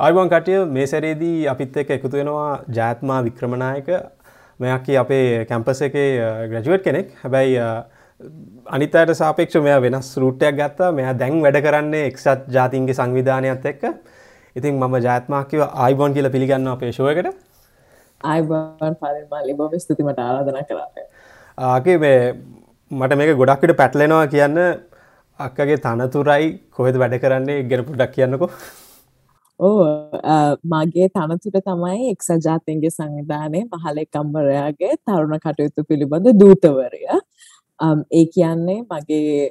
අයිබන් කටිය මේ සැරේදී අපිත් එක එකතු වෙනවා ජාත්මා වික්‍රමණයක මෙයක්කි අපේ කැම්පස එක ග්‍රජුවට් කෙනෙක්. හැබැයි අනිතයට සාපේක්ෂ මෙය වෙනස් රූටයක් ගත්තා. මෙයා දැන් වැඩ කරන්නේ එක්සත් ජාතින්ගේ සංවිධානයත් එක්ක. ඉතින් මම ජාත්මාකිව ආයිබොන් කියල පිළිගන්න අපේ ශෝයකට ආයිබන් පරිමල්ලි බොම ස්තුතිමට ආරාධන කරන්න ආගේ මේ මට මේක ගොඩක්කට පැටලෙනවා කියන්න අක්කගේ තනතුරයි කොහෙද වැඩ කරන්නේ ගෙන පුඩක් කියන්නකෝ ඕ මගේ තනතුර තමයි එක්ස ජාතන්ගේ සංවිධානය මහලෙකම්බරයාගේ තරුණ කටයුතු පිළිබඳ දූතවරය. ඒ කියන්නේ මගේ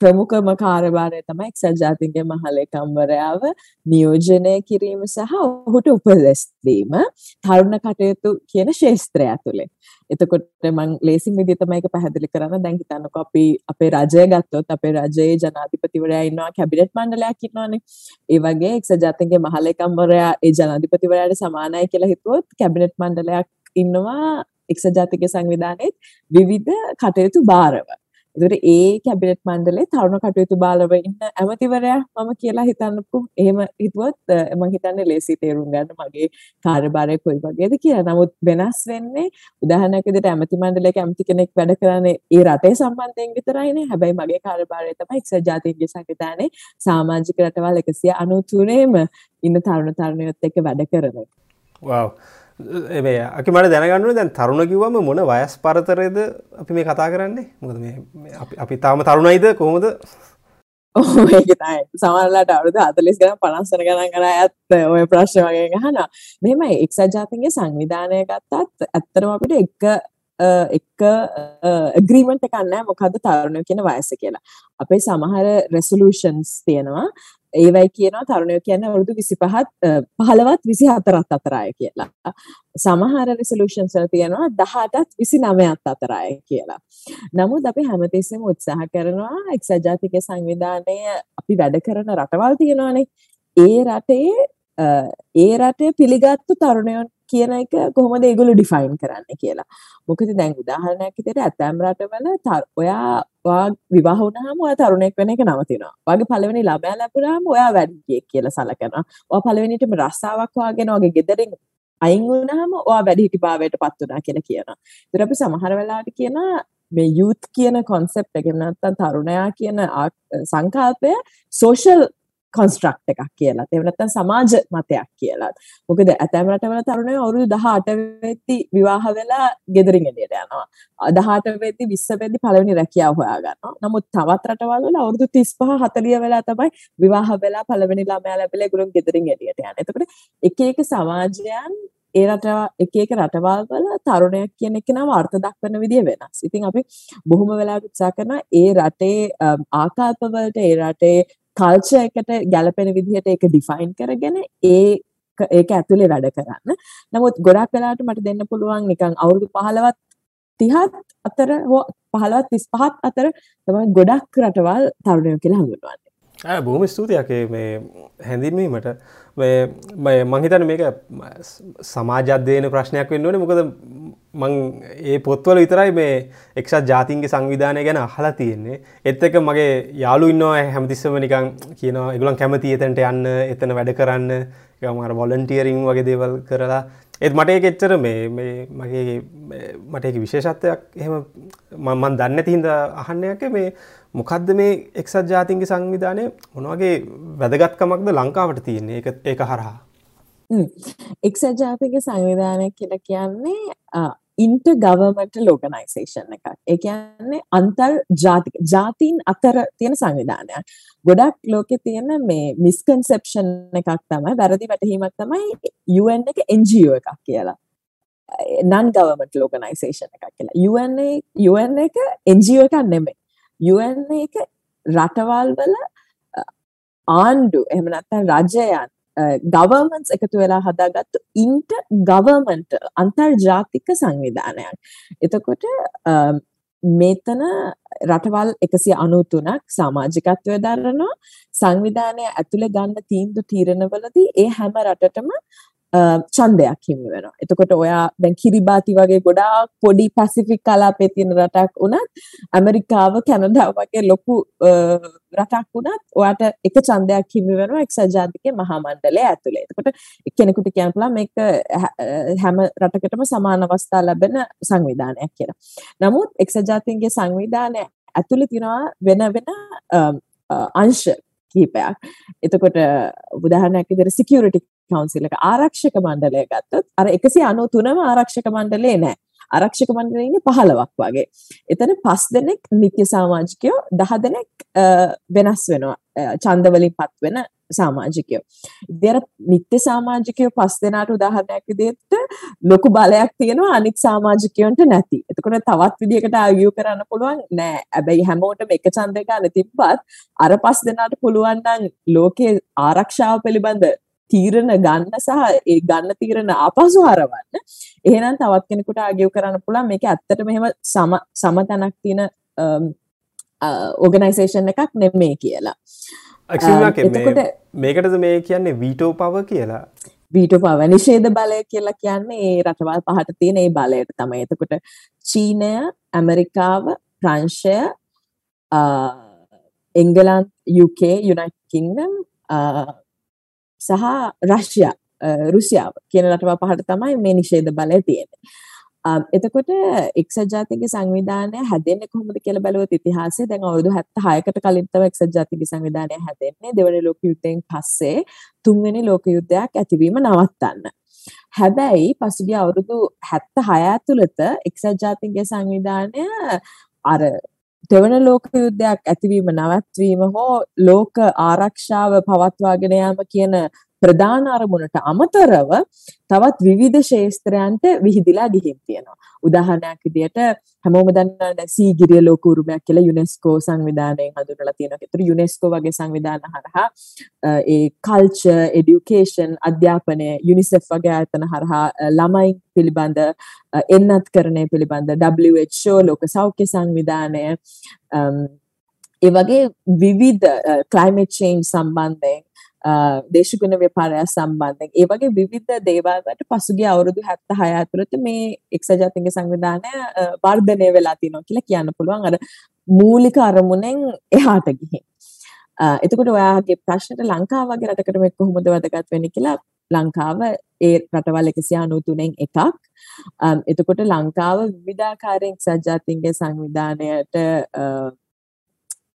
ප්‍රමුඛම කාර්යභාරය තමයි එක්සත් ජාතීන්ගේ මහලේකම්වරයාව නියෝජනය කිරීම සහ ඔහුට උපදෙස් දීම තරුණ කටයුතු කියන ශාස්ත්‍රය ඇතුලේ. එතකොට මම ලේසින් විදිහට තමයි ඒක පැහැදිලි කරන්න දැන් හිතන්නකෝ අපි අපේ රජය ගත්තොත් අපේ රජයේ ජනාධිපතිවරයා ඉන්නවා කැබිනට් මණ්ඩලයක් ඉන්නවානේ. ඒ වගේ එක්සත් ජාතීන්ගේ මහලේකම්වරයා ඒ ජනාධිපතිවරයාට සමානයි කියලා හිතුවොත් කැබිනට් මණ්ඩලයක් ඉන්නවා එක්සත් ජාතික සංවිධානයේ විවිධ කටයුතු භාරව. එතකොට ඒ කැබිනට් මණ්ඩලේ තරුණ කටයුතු බාලව ඉන්න ඇමතිවරයා මම කියලා හිතන්නකෝ. එහෙම හිතුවොත් මම හිතන්නේ ලේසි තේරුම් ගන්න මගේ කාර්යභාරය කොයි වගේද කියලා. නමුත් වෙනස් වෙන්නේ උදාහරණයක් විදිහට ඇමති මණ්ඩලයක ඇමති කෙනෙක් වැඩ කරන්නේ ඒ රටේ සම්බන්ධයෙන් විතරයිනේ. හැබැයි මගේ කාර්යභාරය තමයි එක්සත් ජාතීන්ගේ සංවිධානයේ සමාජික රටවල් 193ෙම ඉන්න තරුණ තරුණියොත් එක්ක වැඩ කරන එක. වව්. ඒ අපි මට දැනගන්නුව දැන් තරුණ කිව්වම මොන වයස් පරතරයද අපි මේ කතා කරන්නේ? මොකද මේ අපි තාම තරුණයිද? කොහොමද? ඒකතයි සමරලාට අවුරුදු අතලිස් ගන පනස්සන ගණන් කර ඇත්ත. ඔය ප්‍රශ්න වගේ ගහන මෙම එක්සත් ජාතින්ගේ සංවිධානය ගත්තත් ඇත්තරම අපිට එක එක ග්‍රීමට කන්න මොකද තරුණය කියන වයස කියලා. අපේ සමහර රෙසලූෂන්ස් තියෙනවා. ඒවයි කියනවා තරුණයෝ කියන්නේ අවුරුදු 25ත් 15ත් 24ත් අතරයි කියලා. සමහර රිසොලූෂන්ස් වල තියෙනවා 18ත් 29ත් අතරයි කියලා. නමුත් අපි හැමතිස්සෙම උත්සාහ කරනවා එක්සත් ජාතික සංවිධානය අපි වැඩ කරන රටවල් තියෙනවානේ. ඒ රටේ ඒ රටේ පිළිගත්තු තරුණයන් කියන එක කොහොමද ඒගොල්ලෝ ඩිෆයින් කරන්නේ කියලා. මොකද දැන් උදාහරණයක් විදිහට ඇතැම් රටවල ඔයා ඔයා විවාහ වුණාම ඔයා තරුණයෙක් වෙන එක නවතිනවා. ඔයාගේ පළවෙනි ළමයා ලැබුණාම ඔයා වැඩිහිටියෙක් කියලා සලකනවා. ඔයා පළවෙනිටම රස්සාවක් වාගෙන ඔයාගේ ගෙදරින් අයින් වුණාම ඔයා වැඩිහිටි භාවයට පත් වුණා කියලා කියනවා. ඒතර අපි සමහර වෙලාවට කියනවා මේ යූත් කියන කොන්සෙප්ට් එක නැත්නම් තරුණයා කියන සංකල්පය සෝෂල් කොන්ස්ට්‍රක්ට් එකක් කියලා. එහෙම නැත්නම් සමාජ මතයක් කියලා. මොකද ඇතැම් රටවල තරුණයෝ අවුරුදු 18 වෙද්දි විවාහ වෙලා ගෙදරින් එළියට යනවා. 18 වෙද්දි 20 වෙද්දි පළවෙනි රැකියාව හොයා ගන්නවා. නමුත් තවත් රටවල් වල අවුරුදු 35 40 වෙලා තමයි විවාහ වෙලා පළවෙනි ළමයා ලැබිලා ඒගොල්ලෝ ගෙදරින් එළියට යන්නේ. එතකොට එක එක සමාජයන් ඒ රට එක එක රටවල් වල තරුණයක් කියන එක නම අර්ථ දක්වන විදිය වෙනස්. ඉතින් අපි බොහොම වෙලාවට උත්සාහ කරනවා ඒ රටේ ආකල්පවලට ඒ රටේ කල්චර් එකට ගැලපෙන විදිහට ඒක ඩිෆයින් කරගෙන ඒ ඒක ඇතුලේ වැඩ කරන්න. නමුත් ගොඩක් වෙලාවට මට දෙන්න පුළුවන් නිකන් අවුරුදු 15ත් 30ත් අතර හෝ 15ත් 35ත් අතර තමයි ගොඩක් රටවල් තරුණයෝ කියලා හඳුන්වන්නේ. බොහොම ස්තුතියක් මේ හැඳින්වීමට මංහිතන මේක සමාජධ්‍යයන ප්‍රශ්නයක් වෙන්න ඕනේ මොකද මං ඒ පොත්වල විතරයි මේ එක්ෂත් ජාතින්ගේ සංවිධානය ගැන අහලා තියෙන්නේ. එත් එක මගේ යාලු ඉන්නවා හැමතිස්සම නිකං කියනවා එගුලන් කැමති එතැන්ට යන්න එතන වැඩ කරන්න. මර වොලන්ටියරිං වගේ දේවල් කරලා. ඒත් මට ඒක එච්චර මේ මගේ මට එක විශේෂත්වයක් එහෙම මන් දන්න තිහින්ද අහන්නයක මේ මොකක්ද මේ එක්සත් ජාතින්ගේ සංවිධානය? මොනවගේ වැදගත්කමක්ද ලංකාවට තියන්නේ? ඒක හරහා. එක්සත් ජාතික සංවිධානය කියලා කියන්නේ ඉන්ට ගවර්මටල් ඕගනයිසේෂන් එකක්. ඒ කියන්නේ අන්තර් ජාතික ජාතීන් අතර තියෙන සංවිධානයක්. ගොඩක් ලෝකෙ තියෙන මේ මිස්කන්සෙප්ෂන් එකක් තමයි වැරදි වැටහීමක් තමයි UN එක NGO එකක් කියලා. නන් ගවර්මටල් ඕගනයිසේෂන් එකක් කියලා. UN UN එක NGO එකක් නෙමෙයි. UN එක රටවල් වල ආණ්ඩු එහෙම නැත්නම් රජයන් ගවර්මන්ස් එකතු වෙලා හදාගත්තු ඉන්ට ගවර්මන්ට අන්තර්ජාතික සංවිධානයක්. එතකොට මෙතන රටවල් එකසි අනුතුනක් සමාජිකත්වය දරනවා සංවිධානය ඇතුළ ගන්න තීන්දු තීරණවලදී ඒ හැම රටටම ඡන්දයක් හිමි වෙනවා. එතකොට ඔයා දැන් කිරිබාති වගේ ගොඩාක් පොඩි පැසිෆික් කලාපයේ තියෙන රටක් වුණත් ඇමරිකාව කැනඩාව වගේ ලොකු රටක් වුණත් ඔයාට එක ඡන්දයක් හිමි වෙනවා එක්සත් ජාතික මහා මණ්ඩලය ඇතුලේ. එතකොට කෙනෙකුට කියන්න පුළුවන් මේක හැම රටකටම සමාන අවස්ථා ලැබෙන සංවිධානයක් කියලා. නමුත් එක්සත් ජාතීන්ගේ සංවිධානය ඇතුලේ තියෙනවා වෙන වෙන අංශ කිහිපයක්. එතකොට උදාහරණයක් විදිහට සිකියුරිටි කවුන්සිල් එක ආරක්ෂක මණ්ඩලය ගත්තොත් අර 193ම ආරක්ෂක මණ්ඩලේ නෑ. ආරක්ෂක මණ්ඩලේ ඉන්නේ 15ක් වගේ. එතන 5 දෙනෙක් නිත්‍ය සමාජිකයෝ 10 දෙනෙක් වෙනස් වෙනවා. ඡන්ද වලින් පත් වෙන සමාජිකයෝ. ඉතින් නිත්‍ය සමාජිකයෝ පස් දෙනාට උදාහරණයක් විදිහට ලොකු බලයක් තියෙනවා අනිත් සමාජිකයන්ට නැති. එතකොට තවත් විදිහකට ආගියු කරන්න පුළුවන් නෑ. හැබැයි හැමෝටම එක ඡන්දය ගන්න තිබ්බත් අර පස් දෙනාට පුළුවන් නම් ලෝකයේ ආරක්ෂාව පිළිබඳ තීරණ ගන්න සහ ඒ ගන්න තීරණ ආපසු හරවන්න. එහෙනම් තවත් කෙනෙකුට ආගියු කරන්න පුළුවන් මේක ඇත්තටම එහෙම සම සමතනක් තියෙන ඕගනයිසේෂන් එකක් නෙමෙයි කියලා. එතකොට මේකටද මේ කියන්නේ වීටෝ පව කියලා වීටෝ පව නිෂේධ බලය කියලා කියන්නේ ඒ රටවල් පහට තියෙන ඒ බලයට තමයි. එතකොට චීනය, ඇමරිකාව, ප්‍රංශය, එංගලන්ත, UK, United Kingdom සහ රෂ්යා රුසියාව කියන රටවල් පහට තමයි මේ නිෂේධ බලය තියෙන්නේ. එතකොට එක්සත් ජාතික සංවිධානය හැදෙන්නේ කොහොමද කියලා බලුවොත් ඉතිහාසයේ දැන් අවුරුදු 76කට කලින් තමයි එක්සත් ජාතික සංවිධානය හැදෙන්නේ දෙවන ලෝක යුද්ධයෙන් පස්සේ තුන්වෙනි ලෝක යුද්ධයක් ඇතිවීම නවත්තන්න. හැබැයි පසුගිය අවුරුදු 76 ඇතුළත එක්සත් ජාතික සංවිධානය අර දෙවන ලෝක යුද්ධයක් ඇතිවීම නවත්වීම හෝ ලෝක ආරක්ෂාව පවත්වාගෙන යාම කියන ප්‍රධාන අරමුණට අමතරව තවත් විවිධ ශේස්ත්‍රයන්ට විහිදිලා ගිහින් තියෙනවා. උදාහරණයක් විදිහට හැමෝම දන්නා සීගිරිය ලෝක උරුමයක් කියලා යුනෙස්කෝ සංවිධානයෙන් හඳුන්වලා තියෙනවා. ඒතර යුනෙස්කෝ වගේ සංවිධාන හරහා ඒ කල්චර්, এඩියුකේෂන්, අධ්‍යාපනය, යුනිසෙෆ් වගේ ආයතන හරහා ළමයින් පිළිබඳ එන්නත්කරණය පිළිබඳ WHO ලෝක සෞඛ්‍ය සංවිධානය ඒ වගේ විවිධ ක්ලයිමේට් චේන්ජ් සම්බන්ධයෙන් දේශගුණ ව්‍යාපාරය සම්බන්ධයෙන් ඒ වගේ විවිධ දේවල් වලට පසුගිය අවුරුදු 76 ඇතුළත මේ එක්සත් ජාතීන්ගේ සංවිධානය වර්ධනය වෙලා තියෙනවා කියලා කියන්න පුළුවන් අර මූලික අරමුණෙන් එහාට ගිහින්. එතකොට ඔයාගේ ප්‍රශ්නට ලංකාව වගේ රටකට මේක කොහොමද වැදගත් වෙන්නේ කියලා ලංකාව ඒ රටවල් 193න් එකක්. එතකොට ලංකාව විවිධාකාරයෙන් එක්සත් ජාතීන්ගේ සංවිධානයට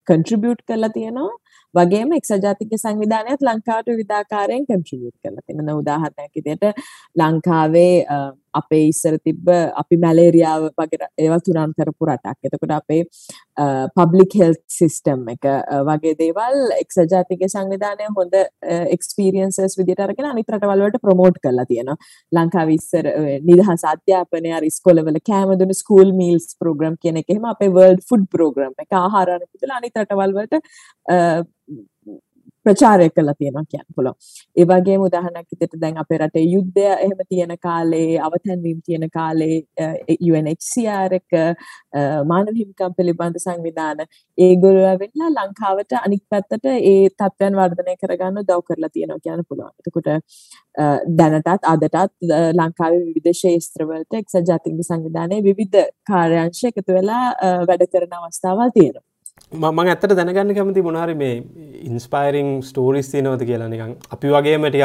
කන්ට්‍රිබියුට් කරලා තියෙනවා. වගේම එක්සත් ජාතික සංවිධානයත් ලංකාවට විවිධාකාරයෙන් කන්ට්‍රිබියුට් කරලා තියෙනවා. උදාහරණයක් විදිහට ලංකාවේ අපේ ඉස්සර තිබ්බ අපි මැලේරියාව වගේ ඒවා තුරන් කරපු රටක්. එතකොට අපේ පබ්ලික් හෙල්ත් සිස්ටම් එක වගේ දේවල් එක්සත් ජාතික සංවිධානය හොඳ එක්ස්පීරියන්සස් විදිහට අරගෙන අනිත් රටවල් වලට ප්‍රොමෝට් කරලා තියෙනවා. ලංකාවේ ඉස්සර නිදහස් අධ්‍යාපනය අර ඉස්කෝලවල කෑම දුන්න ස්කූල් මීල්ස් ප්‍රෝග්‍රෑම් කියන එක එහෙම අපේ වර්ල්ඩ් ෆුඩ් ප්‍රෝග්‍රෑම් එක ආහාර අනුකූල අනිත් රටවල් වලට ප්‍රචාරය කළා තියෙනවා කියන්න පුළුවන්. ඒ වගේම උදාහරණයක් විදිහට දැන් අපේ රටේ යුද්ධය එහෙම තියෙන කාලේ අවතැන්වීම තියෙන කාලේ UNHCR එක මානව හිමිකම් පිළිබඳ සංවිධාන ඒගොල්ලෝ ඇවිල්ලා ලංකාවට අනිත් පැත්තට ඒ තත්ත්වයන් වර්ධනය කරගන්න උදව් කරලා තියෙනවා කියන්න පුළුවන්. එතකොට දැනටත් අදටත් ලංකාවේ විවිධ ශේස්ත්‍රවලට එක්සත් ජාතීන්ගේ සංවිධානයේ විවිධ කාර්යාංශ එකතු වෙලා වැඩ කරන අවස්ථාවල් තියෙනවා. මං ඇත්තට දැනගන්න කැමති මොනාරි මේ ඉන්ස්පයිරිං ස්ටෝරිස් තියනවද කියලා. නිකං අපි වගේම ටික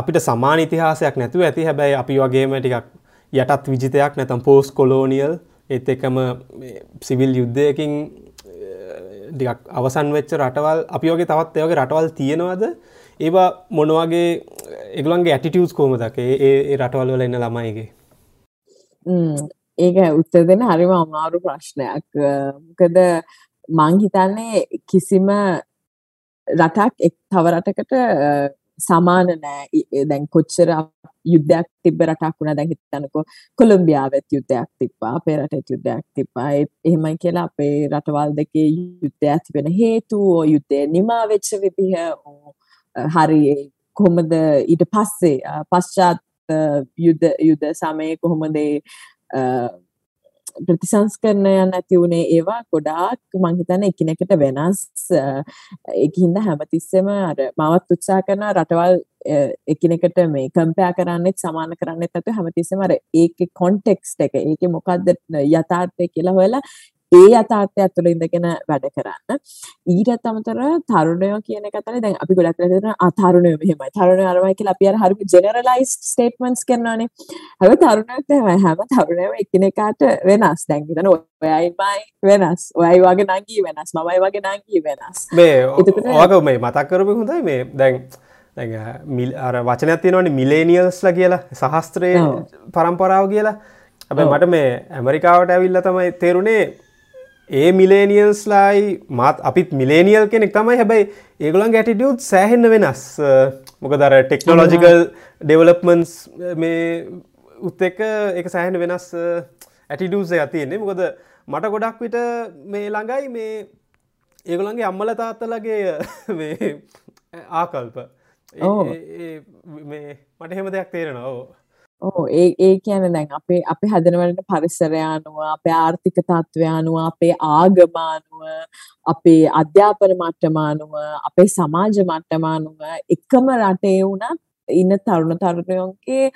අපිට සමාන ඉතිහාසයක් නැතුව ඇති. හැබැයි අපි වගේම ටිකක් යටත් විජිතයක් නැතම් පෝස් කොලෝනියල් එත් එකම සිවිල් යුද්ධයකින් ටිකක් අවසන් වෙච්ච රටවල් අපි වගේ තවත් ඒවගේ රටවල් තියෙනවද? ඒවා මොනවගේ එගලන්ගේ ඇටිටියස් කෝමදක ඒ රටවල් වල එන්න ළමයිගේ. ඒක උත්තර දෙන්න හරිම අමාරු ප්‍රශ්නයක්. මොකද මං හිතන්නේ කිසිම රටක් එක් තව රටකට සමාන නෑ. දැන් කොච්චර යුද්ධයක් තිබ්බ රටක් වුණා. දැන් හිතන්නකෝ කොලොම්බියාවෙත් යුද්ධයක් තිබ්බා. අපේ රටේත් යුද්ධයක් තිබ්බා. ඒ එහෙමයි කියලා අපේ රටවල් දෙකේ යුද්ධය ඇති වෙන හේතු ඕ යුද්ධය නිමා වෙච්ච විදිහ හරි කොහොමද ඊට පස්සේ පශ්චාත් යුද්ධ යුද්ධ සමයේ කොහොමද ප්‍රතිසංස්කරණයන් නැති වුණේ ඒවා ගොඩාක් මං හිතන්නේ එකිනෙකට වෙනස්. ඒකින්ද හැමතිස්සෙම අර මවත් උත්සාහ කරන රටවල් එකිනෙකට මේ කම්පයා කරන්නෙත් සමාන කරන්නෙත් ඇතු හැමතිස්සම අර ඒක කොන්ටෙක්ස්ට් එක ඒක මොකක්ද යථාර්ථය කියලා හොයලා ඒ යථාර්ථය ඇතුළ ඉඳගෙන වැඩ කරන්න. ඊටත් අමතර තරුණයෝ කියන තමයි දැන් අපි ගොඩක් වෙලා තියෙන අතරුණයෝ මෙහෙමයි තරුණයෝ අරමයි කියලා අපි අර හරිය ජෙනරලයිස්ඩ් ස්ටේට්මන්ට්ස් කරනවානේ. හැබැයි තරුණයෝ තමයි හැම තරුණයෝ එකිනෙකාට වෙනස්. දැන් හිතන ඔයයිමයි වෙනස්. ඔයයි වගේ නංගී වෙනස්. මමයි වගේ නංගී වෙනස්. මේ ඕක මේ මතක් කරපු හොඳයි. මේ දැන් මිල් අර වචනයක් තියෙනවනේ මිලේනියල්ස්ලා කියලා. සහස්ත්‍රයේ පරම්පරාව කියලා. හැබැයි මට මේ ඇමරිකාවට ඇවිල්ලා තමයි තේරුණේ ඒ මිලේනියල්ස්ලායි මාත් අපිත් මිලේනියල් කෙනෙක් තමයි. හැබැයි ඒගොලන් ගැටිටියුත් සෑහෙන්න වෙනස්. මොක දර ටෙක්නෝලොජිකල් ඩෙවලප්මන්ස් මේ උත් එක එක සෑහෙන වෙනස් ඇටිඩියසය ඇතියෙන්නේ මොකද මට ගොඩක් විට මේ ළඟයි මේ ඒගොලන්ගේ අම්මල තාත්තලගේ ආකල්ප. මේ මට හෙම දෙයක් තේරෙනවා ඕ ඒ ඒ කියන දැන් අපේ අපි හදනවලට පරිසරය අනුව අපේ ආර්ථික තත්ත්වය අනුව අපේ ආගම අනුව අපේ අධ්‍යාපන මට්ටම අනුව අපේ සමාජ මට්ටම අනුව එකම රටේ වුණත් ඉන්න තරුණ තරුණයෝන්ගේ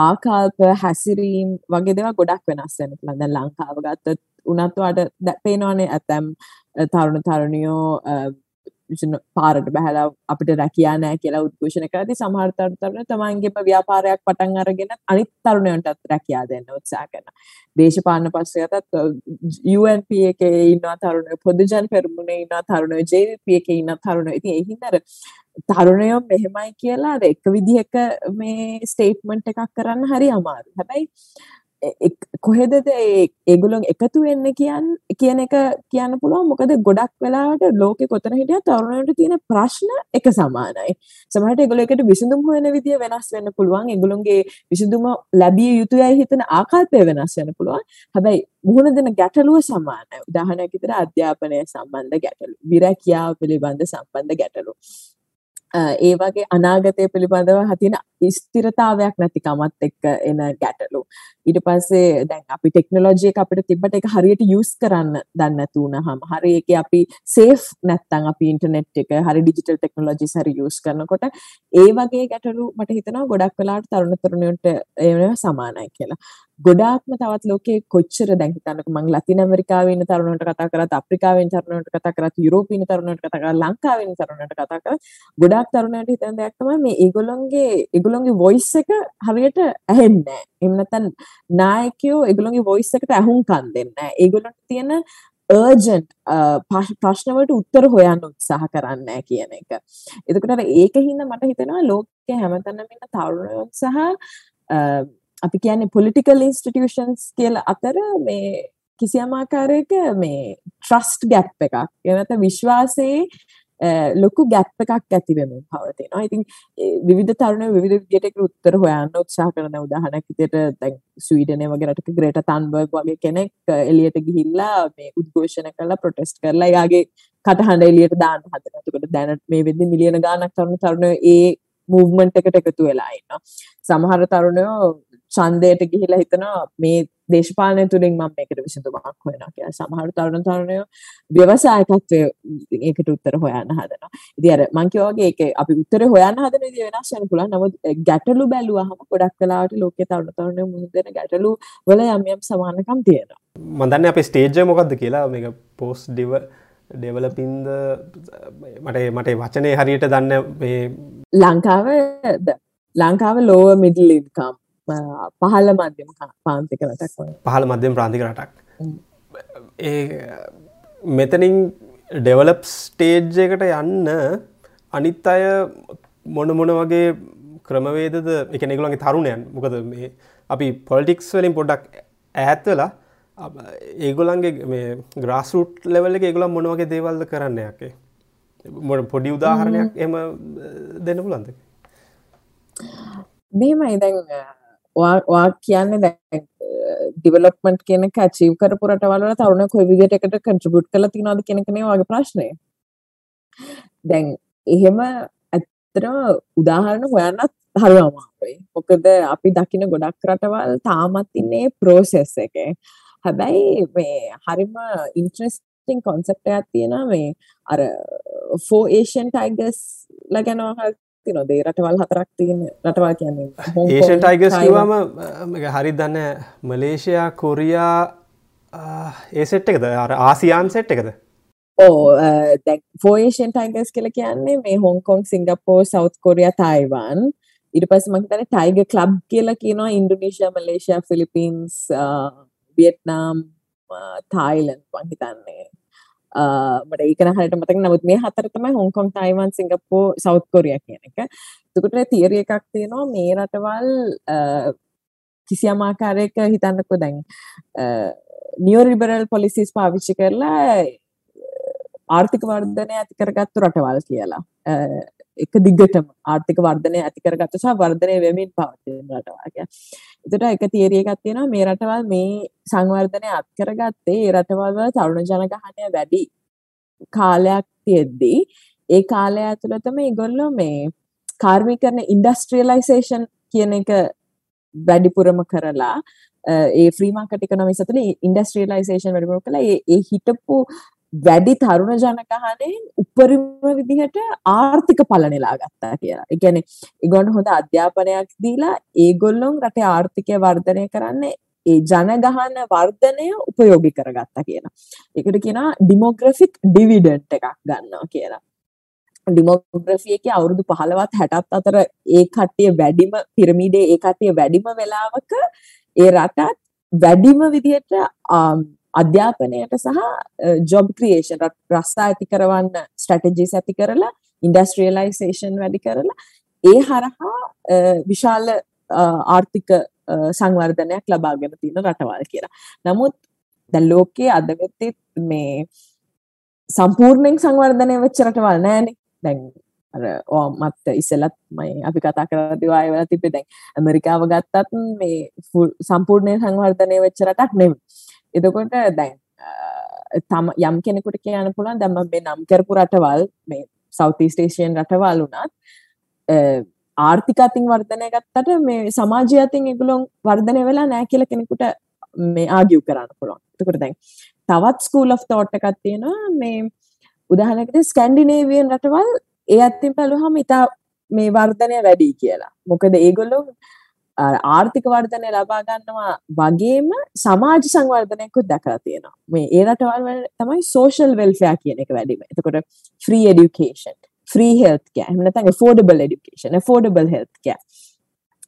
ආකල්ප හැසිරීම් වගේ දේවල් ගොඩක් වෙනස් වෙන පුළුවන්. දැන් ලංකාව ගත්තොත් උනත් වාට පේනවනේ ඇතම් තරුණ තරුණියෝ පාරට බැහලා අපිට රැකියා නෑ කියලා උද්ඝෝෂණ කරද්දී සමහර තරුණ තමන්ගේම ව්‍යාපාරයක් පටන් අරගෙන අනිත් තරුණයන්ටත් රැකියා දෙන්න උත්සාහ කරනවා. දේශපාලන පස්සෙටත් UNP එකේ ඉන්නවා තරුණයෝ පොදු ජන පෙරමුණේ ඉන්නවා තරුණයෝ JVP එකේ ඉන්න තරුණයෝ. ඉතින් ඒ හින්දා තරුණයෝ මෙහෙමයි කියලා එක විදිහක මේ ස්ටේට්මන්ට් එකක් කරන්න හරි අමාරුයි. හැබැයි කොහෙදද ඒගොලොන් එකතු වෙන්න කියන් කියන එක කියන්න පුළුවන්? මොකද ගොඩක් වෙලාට ලෝකෙ කොතන හිටිය තරුණයට තියෙන ප්‍රශ්න එක සමානයි. සමහට එගොල එකට විසඳුම් හොයන විදිය වෙනස් වෙන්න පුළුවන්. එගොලොන්ගේ විසඳුම ලැබිය යුතුයයි හිතන ආකල්පය වෙනස් වෙන පුළුවන්. හැබැයි මුහුණ දෙන ගැටලුව සමානයි. උදාහරණයක් විදිහට අධ්‍යාපනය සම්බන්ධ ගැටලු විරැකියාව පිළිබඳ සම්බන්ධ ගැටලු. ඒ වගේ අනාගතය පිළිබඳව හතින ස්ථිරතාවයක් නැතිකමත් එක්ක එන ගැටලු ඊට පස්සේ දැන් අපි ටෙක්නොලොජි එක අපිට තිබ්බට ඒක හරියට යූස් කරන්න දන්නේ නැතු වුනහම හරි ඒකේ අපි සේෆ් නැත්තම් අපි ඉන්ටර්නෙට් එක හරි ඩිජිටල් ටෙක්නොලොජිස් හරි යූස් කරනකොට ඒ වගේ ගැටලු මට හිතෙනවා ගොඩක් වෙලාවට තරුණ තරුණියන්ට ඒවා සමානයි කියලා. ගොඩාක්ම තවත් ලෝකයේ කොච්චර දැන් හිතන්නකෝ මම ලතින් ඇමරිකාවේ ඉන්න තරුණයන්ට කතා කරත් අප්‍රිකාවේ ඉන්න තරුණයන්ට කතා කරත් යුරෝපයේ ඉන්න තරුණයන්ට කතා කරත් ලංකාවේ ඉන්න තරුණයන්ට කතා කරත් ගොඩාක් තරුණයන්ට හිතන දෙයක් තමයි මේ ඒගොල්ලන්ගේ ඒගොල්ලන්ගේ වොයිස් එක හරියට ඇහෙන්නේ නැහැ. එහෙම නැත්නම් නායකයෝ ඒගොල්ලන්ගේ වොයිස් එකට ඇහුම්කන් දෙන්නේ නැහැ. ඒගොල්ලන්ට තියෙන අර්ජන්ට් ප්‍රශ්නවලට උත්තර හොයන්න උත්සාහ කරන්න කියන එක. එතකොට ඒක හින්දා මට හිතෙනවා ලෝකයේ හැමතැනම ඉන්න තරුණයෝ සහ අපි කියන්නේ පොලිටිකල් ඉන්ස්ටිටියුෂන්ස් කියලා අතර මේ කිසියම් ආකාරයක මේ ට්‍රස්ට් ගැප් එකක් එනත විශ්වාසයේ ලොකු ගැප් එකක් ඇති වෙමින් පවතිනවා. ඉතින් විවිධ තරුණ විවිධ විදියට උත්තර හොයන්න උත්සාහ කරන උදාහරණයක් විදියට දැන් ස්වීඩනයේ වගේ රටක ග්‍රේටා තන්බර්ග් වගේ කෙනෙක් එළියට ගිහිල්ලා මේ උද්ඝෝෂණ කරලා ප්‍රොටෙස්ට් කරලා එයාගේ කටහඬ එළියට දාන්න හදනවා. එතකොට දැනට මේ වෙද්දි මිලියන ගාණක් තරුණ තරුණයෝ ඒ මූව්මන්ට් එකට එකතු වෙලා ඉන්නවා. සමහර තරුණයෝ ඡන්දයට ගිහිලා හිතනවා මේ දේශපාලනය තුළින් මම මේකට විසඳුමක් හොයනවා කියලා. සමහර තරුණ තරුණයෝ ව්‍යවසායකත්වයේ ඒකට උත්තර හොයන්න හදනවා. ඉතින් අර මං කිව්වා වගේ ඒක අපි උත්තර හොයන්න හදන විදිය වෙනස් වෙන්න පුළුවන්. නමුත් ගැටලු බැලුවහම ගොඩක් වෙලාවට ලෝකයේ තරුණ තරුණයෝ මුහුණ දෙන ගැටලු වල යම් යම් සමානකම් තියෙනවා. මම දන්නේ අපේ ස්ටේජ් එක මොකද්ද කියලා මේක පෝස්ට් ඩිව ඩෙවලපින්ද මට මට වචනය හරියට දන්න මේ ලංකාව ලංකාව ලෝව මිඩල් ඉන්කම් පහල මධ්‍යම පාන්තික රටක් පහළ මධ්‍යම ප්‍රාන්තික රටක්. ඒ මෙතනින් ඩෙවලප් ස්ටේජ් එකට යන්න අනිත් අය මොන මොන වගේ ක්‍රමවේදද එක නිගලන්ගේ තරුණයන් මොකද මේ අපි පොලිටික්ස් වලින් පොඩක් ඇත්තලා ඒගොලන්ගේ මේ ග්‍රාස්රුට් ලෙවල්ල එක ඒගොලන් මොනවගේ දේවල්ද කරන්න යකේ මොට පොඩි උදාහරණයක් එම දෙන්න පුලන්ද මෙහෙමයි. දැන් වා කියන්නේ දැන් ඩිවලොප්මන්ට් කියන එක අචීව් කරපු රටවල් වල තරුණ කොයි විදිහට එකට කන්ට්‍රිබියුට් කරලා තියෙනවද කියන එක නේ වගේ ප්‍රශ්නේ. දැන් එහෙම ඇත්තටම උදාහරණ හොයන්නත් හරි අමාරුයි. මොකද අපි දකින ගොඩක් රටවල් තාමත් ඉන්නේ ප්‍රෝසෙස් එකේ. හැබැයි මේ හරිම ඉන්ට්‍රෙස්ටිං කොන්සෙප්ට් එකක් තියෙනවා මේ අර ෆෝ ඒෂියන් ටයිගර්ස් ලා ගැන තියනවා. දේ රටවල් හතරක් තියෙන රටවල් කියන්නේ ඒෂන් ටයිගර්ස් කිව්වම හරි දන්න මලේෂයා කොරියා ඒ සෙට් එකද? අර ආසියාන් සෙට් එකද? ඕ ෆෝේෂන් ටයිගස් කියල කියන්නේ මේ Hong Kong Singapore South Korea Taiwan ඉට පස මහිතන ටයිග කලබ් කියලා කියනවා. ඉන්ඩුනීශයා මලේෂයා ෆිලිපින්ස් වියට්නාම් තායිලන් මහිතන්නේ මට ඒකන හට මතක නමුත් මේ හතර තමයි Hong Kong Taiwan Singapore South Korea කියන එක. තුකට තියරිය එකක් තියෙනවා මේ රටවල් කිසියම් ආකාරයක හිතන්නකෝ දැන් නියෝරිබරල් පොලිසිස් පාවිච්චි කරලා ආර්ථික වර්ධනය ඇති කරගත්තු රටවල් කියලා. එක දිගටම ආර්ථික වර්ධනය ඇති කරගත්තු සහ වර්ධනය වෙමින් පවතින රටවල් කිය. එතකොට එක තියරි එකක් තියෙනවා. මේ රටවල් මේ සංවර්ධනය අත් කරගත්තේ ඒ රටවල් වල තරුණ ජනගහනය වැඩි කාලයක් තියෙද්දී ඒ කාලය ඇතුළත මේගොල්ලෝ මේ කාර්මිකරණ ඉන්ඩස්ට්‍රියලයිසේෂන් කියන එක වැඩිපුරම කරලා ඒ ෆ්‍රී මාකට් ඉකොනොමික්ස් ඇතුළේ ඉන්ඩස්ට්‍රියලයිසේෂන් වැඩිපුර කළා. ඒ හිටපු වැඩි තරුණ ජනකහනෙන් උපරිම විදිහට ආර්ථික පල නෙලා ගත්තා කියලා. ඒ කියන්නේ ඒගොල්ලෝ හොඳ අධ්‍යාපනයක් දීලා ඒගොල්ලොන් රටේ ආර්ථිකය වර්ධනය කරන්නේ ඒ ජනගහන වර්ධනය උපයෝගී කරගත්තා කියලා. ඒකට කියනවා ඩිමෝග්‍රැෆික් ඩිවිඩන්ට් එකක් ගන්නවා කියලා. ඩිමෝග්‍රෆිය එක අවුරුදු පහළවත් හැටත් අතර ඒ කට්ටිය වැඩිම පිරමිඩේ ඒ කට්ටිය වැඩිම වෙලාවක ඒ රටත් වැඩිම විදිහට අධ්‍යාපනයට සහ ජොබ් ක්‍රියේෂන් රස්සා ඇති කරවන්න ස්ට්‍රැටජිස් ඇති කරලා ඉන්ඩස්ට්‍රියලයිසේෂන් වැඩි කරලා ඒ හරහා විශාල ආර්ථික සංවර්ධනයක් ලබාගෙන තියෙන රටවල් කියලා. නමුත් දැන් ලෝකයේ අද වෙද්දී මේ සම්පූර්ණයෙන් සංවර්ධනය වෙච්ච රටවල් නෑනේ. දැන් අර ඕ මත් ඉස්සෙල්ලත් මම අපි කතා කරද්දී ආයෙ වෙලා තිබ්බේ දැන් ඇමරිකාව ගත්තත් මේ සම්පූර්ණයෙන් සංවර්ධනය වෙච්ච රටක් නෙමෙයි. එතකොට දැන් තම යම් කෙනෙකුට කියන්න පුළුවන් දැන් මම මේ නම් කරපු රටවල් මේ සවුත් ඊස්ට් ඒෂියන් රටවල් උනත් ආර්ථික අතින් වර්ධනය ගත්තට මේ සමාජය අතින් ඒගොල්ලෝ වර්ධනය වෙලා නැහැ කියලා කෙනෙකුට මේ ආගියු කරන්න පුළුවන්. එතකොට දැන් තවත් ස්කූල් ඔෆ් තෝට් එකක් තියෙනවා මේ උදාහරණයකට ස්කැන්ඩිනේවියන් රටවල් ඒ අතින් බලුවහම ඉතා මේ වර්ධනය වැඩි කියලා. මොකද ඒගොල්ලෝ ආර්ථික වර්ධනය ලබා ගන්නවා වගේම සමාජ සංවර්ධනයකුත් දැකලා තියෙනවා. මේ ඒ රටවල් වල තමයි social welfare කියන එක වැඩිම. එතකොට free education, free health care, එහෙම නැත්නම් affordable education, affordable health care.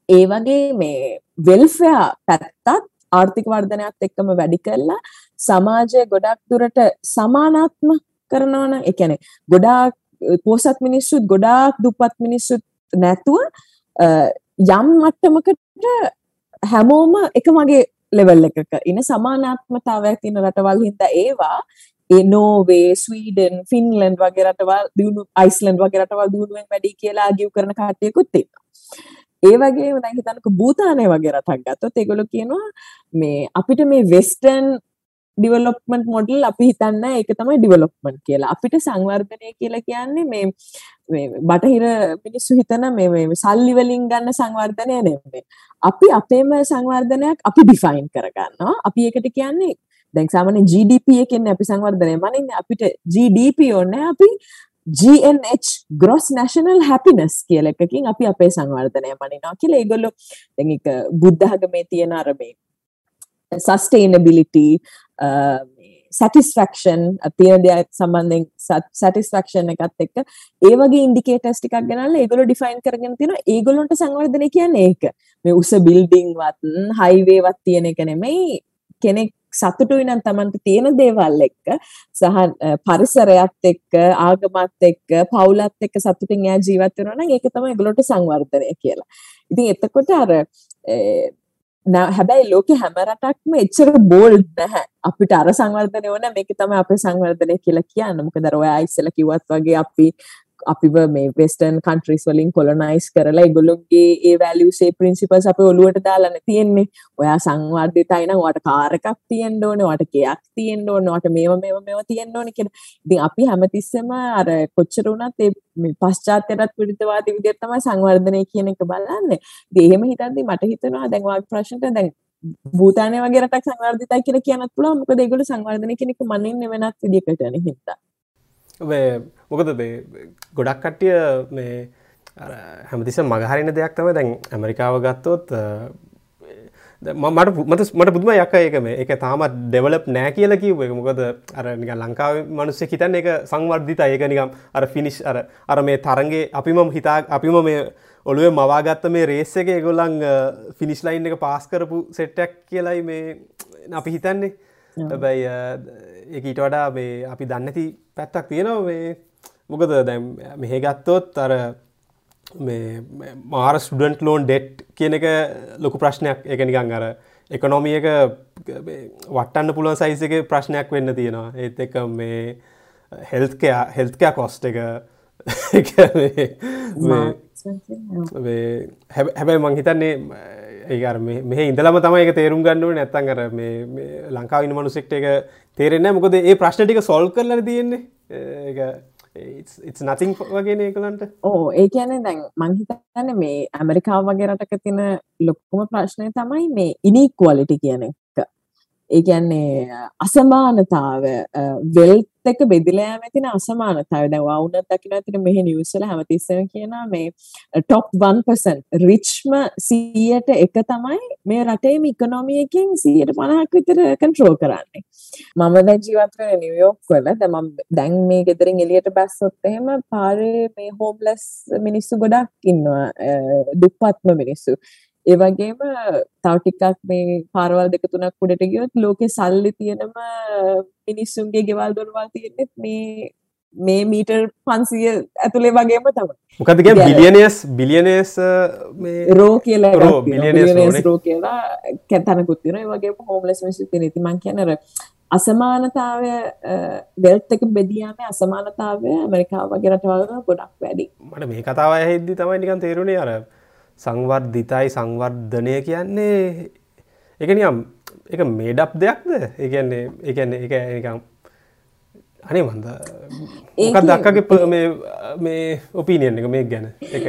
ඒ වගේ මේ welfare පැත්තත් ආර්ථික වර්ධනයත් එක්කම වැඩි කරලා සමාජය ගොඩක් දුරට සමානාත්ම කරනවා නම් ඒ කියන්නේ ගොඩාක් පොසත් මිනිස්සුත් ගොඩාක් දුප්පත් මිනිස්සුත් නැතුව යම් මට්ටමකට හැමෝම එක මගේ ලෙවල් එකක ඉන සමානාත්මතාවයක් තියෙන රටවල් හින්දා ඒවා ඒ නෝවේ ස්වීඩන් ෆින්ලන්ඩ් වගේ රටවල් දියුණු අයිස්ලන්ඩ් වගේ රටවල් දියුණුවෙන් වැඩි කියලා ආගිව් කරන කට්ටියකුත් තියෙනවා. ඒ වගේ දැන් හිතන්නකෝ භූතානය වගේ රටක් ගත්තොත් ඒගොල්ලෝ කියනවා මේ අපිට මේ වෙස්ටර්න් ඩිවලොප්මන්ට් මොඩල් අපි හිතන්න ඒක තමයි ඩිවලොප්මන්ට් කියලා. අපිට සංවර්ධනය කියලා කියන්නේ මේ බටහිර මිනිස්සු හිතන මේ සල්ලි වලින් ගන්න සංවර්ධනය නෙමෙයි. අපි අපේම සංවර්ධනයක් අපි ඩිෆයින් කරගන්නවා. අපි ඒකට කියන්නේ දැන් සාමාන්‍ය GDP එකෙන් අපි සංවර්ධනය මනින්නේ. අපිට GDP ඕනේ. අපි GNH gross national happiness කියලා එකකින් අපි අපේ සංවර්ධනය මනිනවා කියලා ඒගොල්ලෝ දැන් ඒක බුද්ධ ධර්මයේ තියෙන අර මේ sustainability සැටිස්ෆක්ෂන් තියෙන දෙයක් සම්බන්ධයෙන් සැටිස්ෆක්ෂන් එකත් එක්ක. ඒ වගේ ඉන්ඩිකේටර්ස් ටිකක් ගෙනල්ලා ඒගොල්ලෝ ඩිෆයින් කරගෙන තියෙනවා ඒගොල්ලන්ට සංවර්ධනය කියන්නේ ඒක. මේ උස බිල්ඩින් වත් හයිවේ වත් තියෙන එක නෙමෙයි. කෙනෙක් සතුටුයි නම් Tamanට තියෙන දේවල් එක්ක සහ පරිසරයත් එක්ක ආගමත් එක්ක පවුලත් එක්ක සතුටින් එයා ජීවත් වෙනවා නම් ඒක තමයි ඒගොල්ලන්ට සංවර්ධනය කියලා. ඉතින් එතකොට අර හැබැයි ලෝක හැම රටක්ම එච්චර බෝල්ඩ් නැහැ. අපිට අර සංවර්ධනය ඕන මේක තමයි අපේ සංවර්ධනය කියලා කියන්න. මොකද අර ඔයා ඉස්සෙල්ලා කිව්වත් වගේ අපි අපිව මේ වෙස්ටර්න් කන්ට්‍රීස් වලින් කොලොනයිස් කරලා ඒගොල්ලෝගේ ඒ වැලියුස් ඒ ප්‍රින්සිපල්ස් අපේ ඔළුවට දාලානේ තියෙන්නේ. ඔයා සංවර්ධිතයි නම් ඔයාට කාර් එකක් තියෙන්න ඕනේ, ඔයාට ගෙයක් තියෙන්න ඕනේ, ඔයාට මේව මේව මේව තියෙන්න ඕනේ කියලා. ඉතින් අපි හැමතිස්සෙම අර කොච්චර වුණත් ඒ මේ පශ්චාත්‍යරත් විරුද්ධවාදී විදිහට තමයි සංවර්ධනය කියන එක බලන්නේ. ඉතින් එහෙම හිතද්දි මට හිතෙනවා දැන් ඔයාගේ ප්‍රශ්නට දැන් භූතානය වගේ රටක් සංවර්ධිතයි කියලා කියන්නත් පුළුවන්. මොකද ඒගොල්ලෝ සංවර්ධනය කියන එක මනින්නේ වෙනත් විදිහකට නේ හින්දා. මොකද ගොඩක් කට්ටිය මේ හැමතිස මගහරින දෙයක් තම දැන් ඇමරිකාව ගත්තොත් මට මට මට පුදුම යක ඒකම එක තාමත් ඩෙවලප් නෑ කියල කිව එක මොකද අර නික ලංකාව මනුස්ස හිතන්න එක සංවර්ධිත ඒක නිකම් අර ෆිනිශ් අර අර මේ තරගේ අපිම හිතා අපිම මේ ඔළුවේ මවාගත්ත මේ රේස් එක ගොල්ලං ෆිනිශ් ලයින් එක පාස් කරපු සෙට්ටක් කියලයි මේ අපි හිතන්නේ. හැබැයි එක ඊට වඩා මේ අපි දන්නති පැත්තක් තියෙනවා. මේ මොකද දැම් මෙහෙ ගත්තොත් අර මාර ස්ටඩන්ට් ලෝන් ඩෙට් කියන එක ලොකු ප්‍රශ්නයක්. එක නිකං අර එකනොමිය එක වටන්න පුළුවන් සයිස එක ප්‍රශ්නයක් වෙන්න තියෙනවා. ඒත් එක. මේ හෙල්කයා හෙල්කයා කොස්ට එක හැබැයි මං හිතන්නේ ඒකර මෙහ ඉඳලම තමයි එක තේරුම් ගන්නුව නැත්තන් අර මේ ලංකාවින මනුසෙක්ට එක තේරෙන්න මොකද ඒ ප්‍රශ්න ටික සොල් කරලර තියෙන්නේ. නතින් වගේ ඒකලන්ට ඕ ඒ කියන දැන් මංහිතන්න මේ ඇමරිකාව වගේ රටක තින ලොක්කුම ප්‍රශ්නය තමයි මේ ඉනික්වලිටි කියන එක. ඒ කියන්නේ අසමානතාව වෙල්ත් එක බෙදිලෑම තින අසමානතාව දැ වුනත් දකින ඇතින මෙහ නිවසල හැමතිස්සම කියන මේ ටොප් 1% රිච්ම සීයට එක තමයි මේ රටේම ඉකනොමියකින් සියට පණහක් විතර කන්ට්‍රෝ කරන්නේ. මම දැ ජීවත්වන නිවියෝක් වල දම දැන් මේ ගෙදරින් එලියට බැස්සොත් එහෙම පාරේ මේ හෝම්ලස් මිනිස්සු ගොඩක් ඉන්නවා uh, දුප්පත්ම මිනිස්සු. ඒවගේම තව ටිකක් මේ පාරවල් දෙක තුනක් උඩට ගියොත් ලෝකෙ සල්ලි තියෙනම මිනිස්සුන්ගේ ගෙවල් දොරවල් තියෙනෙත් මේ මේ මීටර් පන්සිය ඇතුළේ වගේම තම මොකදගේ බිලියනස් බිලියනස් රෝ කියලා රෝ කියලා කැතනකුත් තින වගේ හෝමලස් මිසි තින තිමන් කියනර අසමානතාවය වෙල්තක බෙදියාම අසමානතාවය ඇමරිකාව වගේ රටවල් ගොඩක් වැඩි. මට මේ කතාව හිද්දි තමයි නිකන් තේරුණේ අර සංවර්ධිතයි සංවර්ධනය කියන්නේ. එක නියම් එක මේඩප් දෙයක්ද? ඒගන්නේ එකන්නේ එක නිකම් අනේ මන්ද ඒකත් දක්කගේ මේ ඔපීනියන් එක මේ ගැන? එක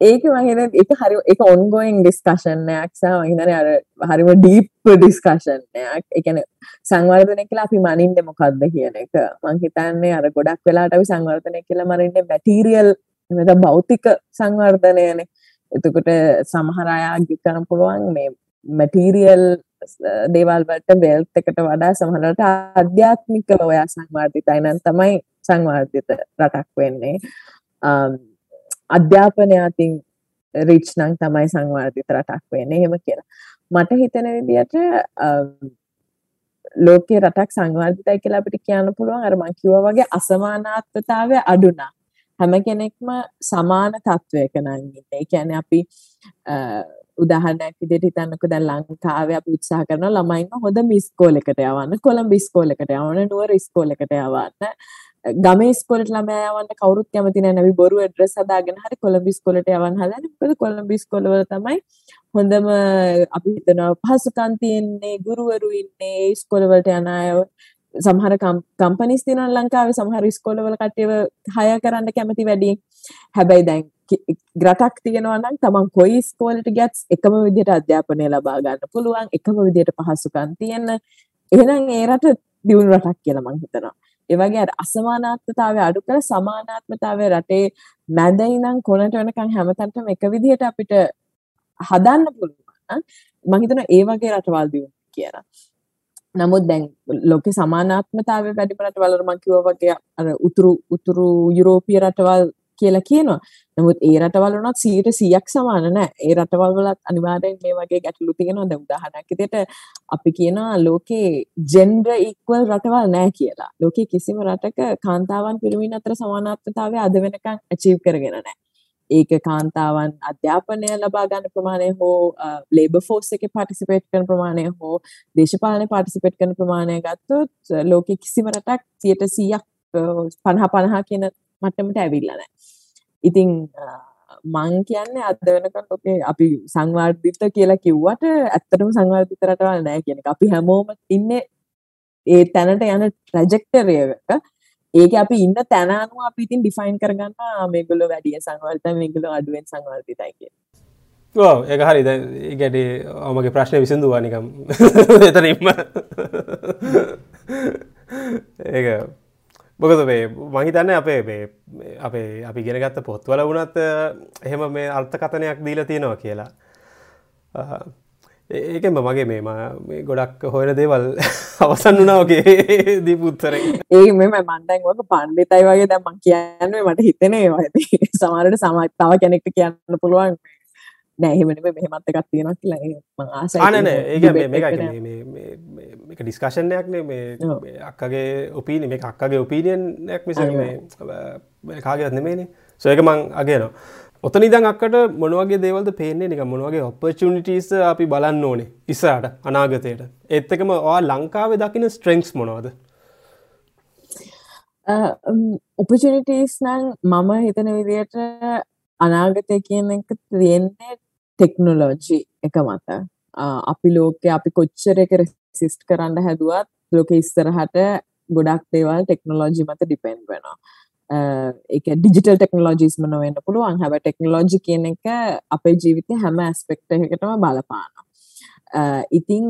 ඒක මහින එක හරි එක ඔන්ගෝයින් ඩිස්කශනයක් සහ මහිතන අර හරිම ඩීප් ඩිස්කශනයක් එකන සංවර්ධනය කියලා අපි මනින්ද මොකක්ද කියන එක. මං හිතන්නේ අර ගොඩක් වෙලාට අපි සංවර්ධනය කියලා මරින්ට මැටීරියල් මෙත භෞතික සංවර්ධනයනේ එතකොට සමහර අයා ගිකරන පුළුවන් මේ මැටීරියල් දේවල් වලට බෙල්ට් එකට වඩා සමහරට ආධ්‍යාත්මික ඔයා සංවර්ධිතයි. නම් තමයි සංවර්ධිත රටක් වෙන්නේ. අධ්‍යාපනය අතින් රිච් නම් තමයි සංවර්ධිත රටක් වෙන්නේ. එහෙම කියලා. මට හිතෙන විදිහට ලෝකේ රටක් සංවර්ධිතයි කියලා අපිට කියන්න පුළුවන්. අර මං කිව්වා වගේ අසමානාත්මතාවය අඩු නම්. හැම කෙනෙක්ම සමාන තත්ත්වයක නම් ඉන්නේ. ඒ කියන්නේ අපි උදාහරණයක් විදිහට හිතන්නකෝ දැන් ලංකාවේ අපි උත්සාහ කරන ළමයින්ව හොඳ මිස්කෝල් එකට යවන්න, කොළඹ ඉස්කෝල එකට යවන්න, නුවර ඉස්කෝල එකට යවන්න. ගමේ ඉස්කෝලේට ළමයා යවන්න කවුරුත් කැමති නැහැ. අපි බොරු ඇඩ්‍රස් හදාගෙන හරි කොළඹ ඉස්කෝලේට යවන්න හදන්නේ. මොකද කොළඹ ඉස්කෝල වල තමයි හොඳම අපි හිතනවා පහසුකම් තියෙන්නේ, ගුරුවරු ඉන්නේ, ඉස්කෝල වලට යන අය සමහර කම්පනිස් තින ලංකාවේ සමහර ස්කෝලවල කට්ටව හය කරන්න කැමති වැඩියෙන්. හැබැයි දැන් ග්‍රටක් තියෙනවනම් තමන් කොයි ස්කෝලට ගැත්ස් එකම විදිහට අධ්‍යාපනය ලබා ගන්න පුළුවන් එකම විදිහට පහසුකම් තියෙන. එහෙනම් ඒ රට දියුණු රටක් කියලා මං හිතනවා. ඒ වගේ අර අසමානාත්මතාවය අඩු කර සමානාත්මතාවය රටේ මැද ඉඳන් කොනට වෙනකන් හැමතැනටම එක විදිහට අපිට හදන්න පුළුවන්. මං හිතනවා ඒ වගේ රටවල් දියුණු කියලා. නමුත් දැන් ලෝක සමානාත්මතාව වැඩි රටවල් මං කිව්වා වගේ අර උතුරු උතුරු යුරෝපීය රටවල් කියලා කියනවා. නමුත් ඒ රටවල් වුණත් 100%ක් සමාන නෑ. ඒ රටවල් වලත් අනිවාර්යෙන් මේ වගේ ගැටලු තියෙනවා. දැන් උදාහරණයක් විදිහට අපි කියනවා ලෝකේ ජෙන්ඩර් ඉක්වල් රටවල් නෑ කියලා. ලෝකේ කිසිම රටක කාන්තාවන් පිරිමින් අතර සමානාත්මතාවය අද වෙනකන් අචීව් කරගෙන නෑ. ඒක කාන්තාවන් අධ්‍යාපනය ලබා ගන්න ප්‍රමාණය හෝ ලේබ ෆෝස් එක පාටිසිපේට් කරන ප්‍රමාණය හෝ දේශපාලන පාටිසිපේට් කරන ප්‍රමාණය ගත්තොත් ලෝක කිසිම රටක් සියට සීයක් පණහා පණහා කියන මට්ටමට ඇවිල්ලන ඉතිං මං කියන්නේ අද වෙනකන් ලෝකේ අපි සංවර්ධිත කියලා කිව්වට ඇත්තටම සංවර්ධිත රටවල් නෑ කියන එක. අපි හැමෝම ඉන්නේ ඒ තැනට යන ට්‍රැජෙක්ටරියක ඒක අපි ඉන්න තැන අනුව අපි ඉතින් ඩිෆයින් කරගන්න මේගොල්ලෝ වැඩිය සංවර්ධන මේගොල්ලෝ අඩුවෙන් සංවර්ධිතයි කියලා. ඔව් ඒක හරි. දැන් ඒ ගැටේ මගේ ප්‍රශ්නේ විසඳුවා නිකම්. එතනින්ම. ඒක මොකද මේ මහිතන්න අපේ අපේ අපි ගෙනගත්ත පොත්වල වනත් එහෙම මේ අර්ථකතනයක් දීල තියෙනවා කියලා. ඒකෙම මගේ මේ ගොඩක් හොයන දේවල් අවසන් වනාවගේ දීපුත්තර ඒ මෙම මන්ඩැන් වක පණ්ඩිතයි වගේ දැම්මන් කියන්නේ මට හිතනේ ඇති සමාරට සමත්තාව කෙනෙක්ට කියන්න පුළුවන් නෑහෙමන මෙහෙමත් එකක් තියෙනක් කියලා. ආසානන ඒ මේක ඩිස්කශනයක්නේ මේ අක්කගේ ඔපීන මේ අක්කගේ ඔපීනියන්යක් මිස කාගත් නෙමේනේ සොයක මං අගේනවා ඔතන ඉදන් අක්කට මොනවගේ දේවල්ද පේන්නේ? නික මොනවගේ ඔපචනිටස් අපි බලන්න ඕනේ ඉස්සාට අනාගතයට? ඒත් එකම වා ලංකාවේ දකින ස්ට්‍රෙන්ක්ස් මොනවද? ඔපචනිටස් නං මම හිතන විදියට අනාගතය කියන එක තියෙන්නේ ටෙක්නොලෝජි එක මත. අපි ලෝකෙ අපි කොච්චර එක සිස්ට් කරන්න හැදුවත් ලෝක ඉස්සරහට ගොඩක් දේවල් ටෙක්නොලෝජි මත ඩිපෙන්ඩ් වෙනවා. එක ඩිජිටල් ටෙක්නෝජිස්ම නොවෙන්න පුළුවන්. හැබ ටෙක්නෝජි කියන එක අපේ ජීවිතය හැම ඇස්පෙක්ට එකටම බලපාන ඉතිං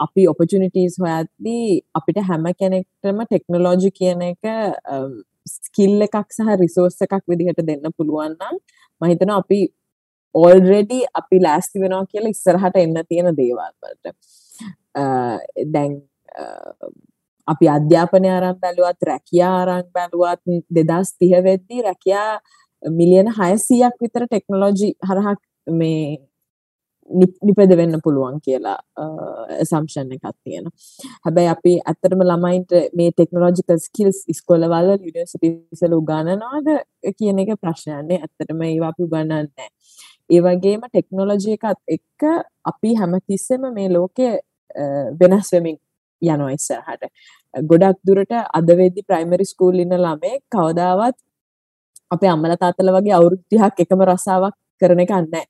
අපි ඔපචනිටස් හොයත්දී අපිට හැම කෙනෙක්ටම ටෙක්නෝලෝජි කියන එක ස්කිල් එකක් සහ රිසෝර්ස එකක් විදිහට දෙන්න පුළුවන්නම් මහිතන අපි ඕල්රෙඩි අපි ලෑස්ති වෙනවා කියලා ඉස්සරහට එන්න තියෙන දේවල්වලට දැන් අපි අධ්‍යාපනය අරන් බැලුවත් රැකියා අරන් බැලුවත් දෙදස් තිහ වෙද්දී රැකියා මිලියන හයසීයක් විතර ටෙක්නොලෝජි හරහක් මේ නිපද වෙන්න පුළුවන් කියලා සම්ෂන් එකක් තියෙන හැබැයි අපි ඇත්තටම ළමයින්ට මේ ටෙක්නෝලෝජිකල් ස්කිල්ස් ඉස්කොලවල යුනිවර්සිටිසල උගන්නනවාද කියන එක ප්‍රශ්නයන්නේ ඇත්තටම ඒවා අපි උගන්නන්නේ ඒ වගේම ටෙක්නෝලොජි එකත් එක්ක අපි හැමතිස්සෙම මේ ලෝකය වෙනස් වෙමින් යනවා ඉස්සරහට. ගොඩක් දුරට අද වෙද්දි ප්‍රයිමරි ස්කූල් ඉන්න ළමේ කවදාවත් අපේ අම්මලා තාත්තලා වගේ අවුරුදු 30ක් එකම රසාවක් කරන එක නැහැ.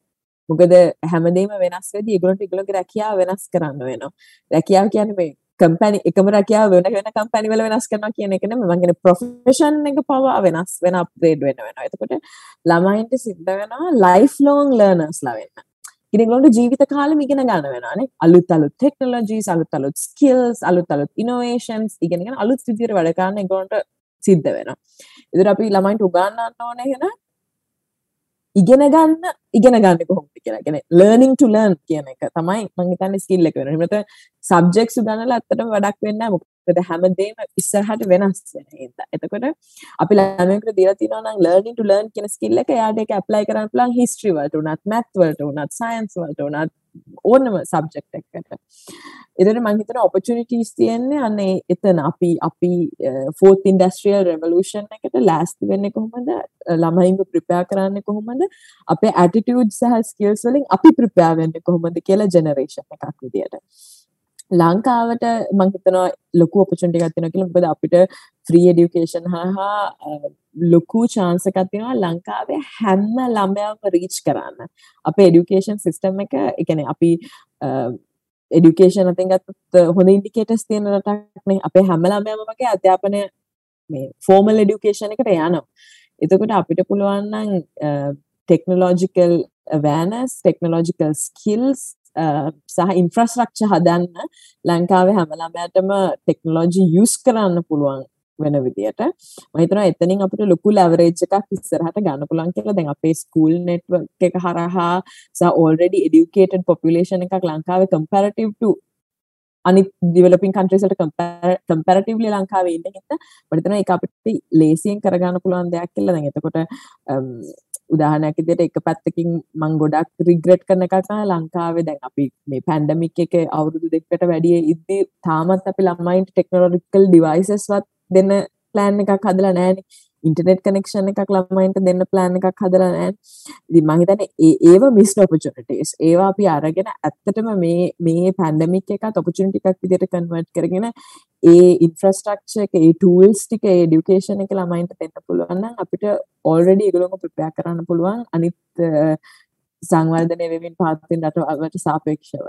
මොකද හැමදේම වෙනස් වෙද්දි ඒගොල්ලන්ට ඒගොල්ලන්ගේ රැකියාව වෙනස් කරන්න වෙනවා. රැකියාව කියන්නේ මේ කම්පැනි එකම රැකියාව වෙන වෙන කම්පැනි වල වෙනස් කරනවා කියන එක නෙමෙයි මම කියන්නේ ප්‍රොෆෙෂන් එක පවා වෙනස් වෙන අප්ග්‍රේඩ් වෙන වෙනවා. එතකොට ළමයින්ට සිද්ධ වෙනවා ලයිෆ් ලොං ලර්නර්ස්ලා වෙන්න. ඉතින්ගොලට ජීවිත කාලෙම ඉගෙන ගන්න වෙනවානේ අලුත් අලුත් ටෙක්නොලොජීස් අලුත් අලුත් ස්කිල්ස් අලුත් අලුත් ඉනෝවේෂන්ස් ඉගෙනගෙන අලුත් විදියට වැඩ කරන්න ඒගොල්ලන්ට සිද්ධ වෙනවා. ඉතින් අපි ළමයින්ට උගන්වන්න ඕනේ එහෙනම් ඉගෙන ගන්න ඉගෙන ගන්න කොහොමද කියලා. කියන්නේ learning to learn කියන එක තමයි මම හිතන්නේ ස්කිල් එක වෙනවා. එහෙම නැත්නම් සබ්ජෙක්ට්ස් උගන්වලා ඇත්තටම වැඩක් වෙන්නේ නැහැ. මොකද හැමදේම ඉස්සරහට වෙනස් වෙන හින්දා. එතකොට අපි ළමයෙකුට දීලා තියෙනවා නම් learning to learn කියන ස්කිල් එක එයාට ඒක apply කරන්න පුළුවන් history වලට උනත් math වලට උනත් science වලට උනත් ඕනම සබ්ජෙක්ට් එකකට. එතකොට මම හිතනවා opportunities තියෙන්නේ අනේ එතන අපි අපි fourth industrial revolution එකට ලෑස්ති වෙන්නේ කොහොමද? ළමයින්ව prepare කරන්නේ කොහොමද? අපේ attitude සහ skills වලින් අපි prepare වෙන්නේ කොහොමද කියලා generation එකක් විදියට. ලංකාවට මං හිතනවා ලොකු ඔපචුනිටි එකක් තියෙනවා කියලා මොකද අපිට ෆ්‍රී එඩියුකේෂන් හරහා ලොකු chance එකක් තියෙනවා ලංකාවේ හැම ළමයාම රීච් කරන්න. අපේ එඩියුකේෂන් සිස්ටම් එක ඒ කියන්නේ අපි එඩියුකේෂන් අතින් ගත්තොත් හොඳ ඉන්ඩිකේටර්ස් තියෙන රටක් නේ. අපේ හැම ළමයාම වගේ අධ්‍යාපනය මේ ෆෝමල් එඩියුකේෂන් එකට යනවා. එතකොට අපිට පුළුවන් නම් ටෙක්නොලොජිකල් awareness, technological skills සහ ඉන්ෆ්‍රස්ට්‍රක්චර් හදන්න ලංකාවේ හැම ළමයාටම ටෙක්නොලොජි යූස් කරන්න පුළුවන් වෙන විදියට. මම හිතනවා එතනින් අපිට ලොකු ලෙවරේජ් එකක් ඉස්සරහට ගන්න පුළුවන් කියලා. දැන් අපේ ස්කූල් නෙට්වර්ක් එක හරහා සහ already educated population එකක් ලංකාවේ comparative to අනිත් ඩිවලොපින් කන්ට්‍රීස් වලට කම්පැරටිව්ලි ලංකාවේ ඉන්න හින්දා. මම හිතනවා ඒක අපිට ලේසියෙන් කරගන්න පුළුවන් දෙයක් කියලා. දැන් එතකොට උදාහරණයක් විදිහට එක පැත්තකින් මම ගොඩක් රිග්‍රෙට් කරන එකක් තමයි ලංකාවේ දැන් අපි මේ පැන්ඩමික් එකේ අවුරුදු දෙකකට වැඩි ඉද්දි තාමත් අපි ළමයින්ට ටෙක්නොලොජිකල් ඩිවයිසස් වත් දෙන්න ප්ලෑන් එකක් හදලා නැහැනේ ඉන්ටර්නෙට් කනෙක්ෂන් එකක් ළමයින්ට දෙන්න ප්ලෑන් එකක් හදලා නැහැ. ඉතින් මම හිතන්නේ ඒ ඒව මිස්ඩ් ඔපචුනිටිස්. ඒවා අපි අරගෙන ඇත්තටම මේ මේ පැන්ඩමික් එකත් ඔපචුනිටි එකක් විදිහට කන්වර්ට් කරගෙන ඒ ඉන්ෆ්‍රස්ටක්ෂ එක ටූල්ස් ටික ඩියුකේෂන එක ළමයින්ට දෙන්න පුළුවන්න අපිට ඔල්රඩි එකලොම ප්‍රපයක් කරන්න පුළුවන් අනිත් සංවර්ධනය වෙමින් පාත්තෙන් රට අවට සාපේක්ෂව.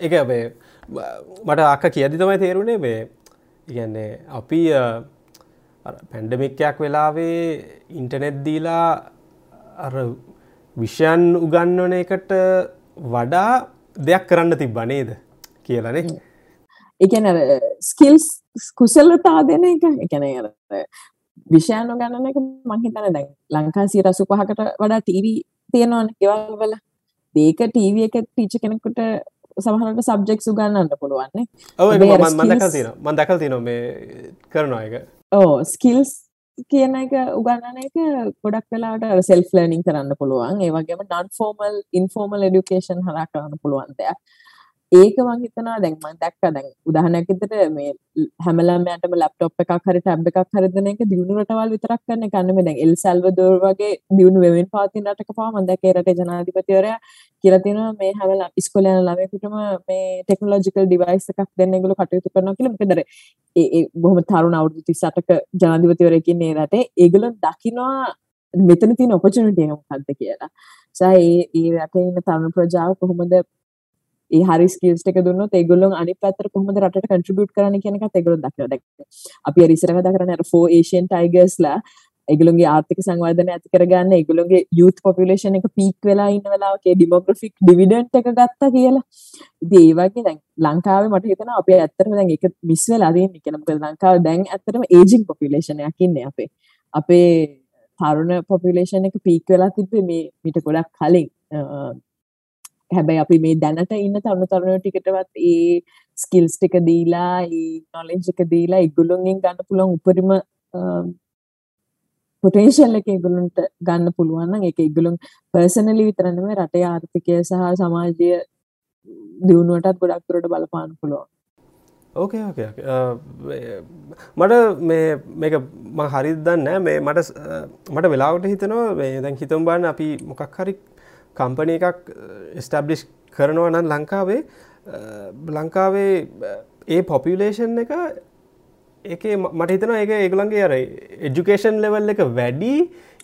එක අපේ මට අක්ක කියදි තමයි තේරුණේ මේ ඉගන්නේ අපි පැන්ඩමික්කයක් වෙලාවේ ඉන්ටනෙට් දීලා අර විෂයන් උගන්නන එකට වඩා දෙයක් කරන්න තිබ්බනේද කියලනේ එකන ස්කිල්ස් කුසලතා දෙන එක. එකන විෂයනු ගණන එක මහිතන දැන් ලංකා සිය රසු පහකට වඩා ටීවී තියෙනවන ගෙවල් වල. ඒක ටීව එක ටීච කෙනෙකුට සමහට සබ්ජෙක් සුගන්නන්න පුළුවන්නේ මදකල් තින මේ කරනවා එක ඕ ස්කිල්ස් කියන එක උගන්නන එක ගොඩක් වෙලාට සෙල් ලර්නිින් කරන්න පුළුවන්. ඒවගේම නන් ෆෝමල් ඉන්ෆෝර්මල් එඩියුකේෂන් හලා කරන්න පුළුවන් දෙයක් ඒක මං හිතනවා දැන් මං දැක්කා. දැන් උදාහරණයක් විදිහට මේ හැම ළමයාටම ලැප්ටොප් එකක් හරි ටැබ් එකක් හරි දෙන එක දියුණු රටවල් විතරක් කරන එක නෙමෙයි. දැන් එල් සල්වදෝර් වගේ දියුණු වෙමින් පවතින රටක පවා මං දැක්කේ රටේ ජනාධිපතිවරයා කියලා තියෙනවා මේ හැම ඉස්කෝලේ යන ළමයෙකුටම මේ ටෙක්නොලොජිකල් ඩිවයිස් එකක් දෙන්න ඒගොල්ලෝ කටයුතු කරනවා කියලා. මොකද අර ඒ ඒ බොහොම තරුණ අවුරුදු 38ක ජනාධිපතිවරයෙක් ඉන්නේ රටේ. ඒගොල්ලෝ දකිනවා මෙතන තියෙන ඔපචුනිටි එක මොකක්ද කියලා. ඒ ඒ රටේ ඉන්න තරුණ ප්‍රජාව කොහොමද ඒ හරි ස්කිල්ස් එක දුන්නොත් ඒගොල්ලෝ අනිත් පැත්තට කොහොමද රටට කන්ට්‍රිබියුට් කරන්න කියන එකත් ඒගොල්ලෝ දකිනවා. දැන් අපි අර ඉස්සර කතා කරන්නේ අර 4 ඒෂියන් ටයිගර්ස්ලා ඒගොල්ලෝගේ ආර්ථික සංවර්ධනය ඇති කරගන්න ඒගොල්ලෝගේ යූත් පොපියුලේෂන් එක පීක් වෙලා ඉන්න වෙලාවක ඩිමෝග්‍රැෆික් ඩිවිඩන්ඩ් එක ගත්තා කියලා. ඉතින් ඒ වගේ දැන් ලංකාවේ මට හිතෙනවා අපි ඇත්තටම දැන් ඒක මිස් වෙලා තියෙන්නේ කියලා. මොකද ලංකාව දැන් ඇත්තටම ඒජින් පොපියුලේෂන් එකක් ඉන්නේ අපේ. අපේ තරුණ පොපියුලේෂන් එක පීක් වෙලා තිබ්බේ මේ මීට ගොඩක් කලින් හැබැයි අපි මේ දැනට ඉන්න තරුණ තරුණයෝ ටිකටවත් ඒ ස්කිල්ස් ටික දීලා ඒ නොලෙජ් එක දීලා ඒගොල්ලොන්ගෙන් ගන්න පුළුවන් උපරිම පොටෙන්ෂල් එක ඒගොල්ලන්ට ගන්න පුළුවන් නම් ඒක ඒගොල්ලොන් පර්සනලි විතර නෙමෙයි රටේ ආර්ථිකය සහ සමාජය දියුණුවටත් ගොඩක් දුරට බලපාන්න පුළුවන්. ඕකේ ඕකේ මට මේ මේක ම හරිත් දන්න මේ මට මට වෙලාවට හිතනවා මේ දැන් හිතම් බන්න අපි මොකක් හරි කම්පන එකක් uh, ස්ටබ්ලිෂ් කරනවා නම් ලංකාවේ uh, ලංකාවේ uh, ඒ පොපියලේෂන් එක එක මට හිතන එක ඒගුලන්ගේ අර එජුකේෂන් ලෙවල් එක වැඩි.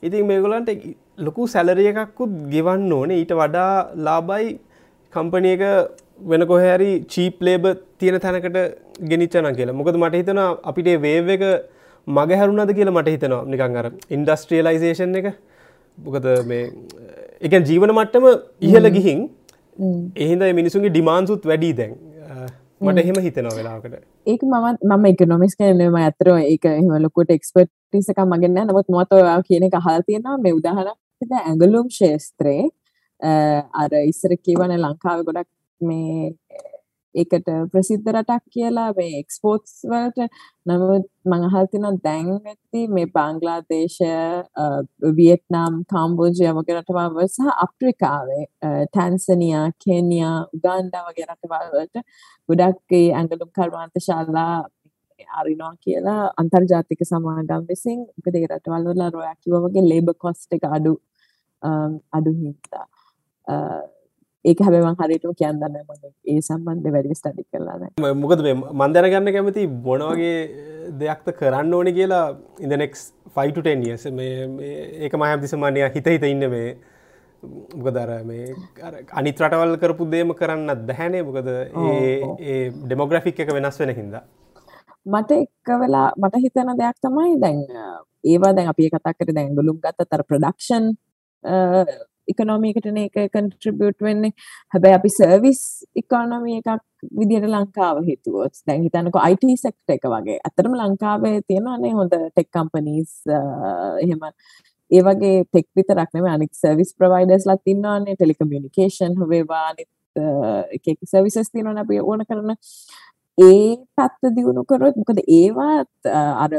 ඉතින් මේගොලන්ට ලොකු සැලරිය එකක්කුත් ගෙවන්න ඕනේ. ඊට වඩා ලාබයි කම්පනය එක වෙන කොහැරි චීප් ලේබ තියෙන තැනකට ගෙනිච්චන කියලා. මොකද මට හිතන අපිට වේව එක මග හැරුණද කියලා මට හිතනවා. නිකං අර ඉන්ඩස්ට්‍රියලයිසේෂන් එක. මොකද මේ එක ජීවන මට්ටම ඉහල ගිහින් එහින්ද මිනිසුන්ගේ ඩිමාන්සුත් වැඩි දැන්. මට එහෙම හිතනවා වෙලාකට ඒක මත් මම එකනොමිස් කනම ඇතර ඒක එහම ලොකුට එක්ස්පර්ටිසක මගන්න නමුත් මොතවා කියන හල් තියෙනවා. මේ උදාහරනක්ද ඇගලුම් ශේස්ත්‍රයේ අර ඉස්සර කියවන ලංකාව ගොඩක් මේ ඒකට ප්‍රසිද්ධ රටක් කියලා මේ එක්ස්පෝර්ට්ස් වලට. නමුත් මම අහලා තියෙනවා දැන් ඇති මේ බංග්ලාදේශය වියට්නාම් කාම්බෝජිය වගේ රටවල් සහ අප්‍රිකාවේ ටැන්සනියා කෙනියා උගාන්ඩා වගේ රටවල් වලට ගොඩක් ඒ ඇඟලුම් කර්මාන්ත ශාලා අරිනවා කියලා අන්තර්ජාතික සමාගම් විසින් මොකද ඒ රටවල් වල රොයා කිව්වා වගේ ලේබර් කොස්ට් එක අඩු අඩු හින්දා. ඒක හැබැයි හරිටම කියන්න මම ඒ සම්බන්ධ වැඩි ස්ටඩි කරලා මොකද මේ මම දැනගන්න කැමති මොන වගේ දෙයක්ද කරන්න ඕනේ කියලා in the next 5 to 10 years. මේ ඒක මම හැමතිස්සම හිත හිත ඉන්න මේ මොකද අර මේ අනිත් රටවල් කරපු දේම කරන්නත් බැහැනේ. මොකද ඒ ඩෙමොග්‍රැෆික් එක වෙනස් වෙන හින්දා. මට එක්ක වෙලා මට හිතන දෙයක් තමයි දැන් ඒවා දැන් අපි කතා කරේ දැන් ගලුම් ගත්තත් අර ප්‍රොඩක්ෂන් ඉකනොමිකටන එක කන්ට්‍රිබියට් වෙන්නේ. හැබැයි අපි සර්විස් ඉකොනොමි එකක් විදිහට ලංකාව හිතුවොත්. දැන් හිතන්නකො IT සෙක්ටර් එක වගේ. අතරම ලංකාවේ තියෙනවානේ හොඳ ටෙක් කම්පනීස් එහෙම. ඒ වගේ ටෙක් විතරක් නෙමෙයි අනිත් සර්විස් ප්‍රොවයිඩර්ස්ලාත් ඉන්නවානේ. ටෙලිකමියුනිකේෂන් වේවා අනිත් එක එක සර්විසස් තියෙනවානේ අපි ඕන කරන. ඒ පැත්ත දියුණු කරොත් මොකද ඒවත් අර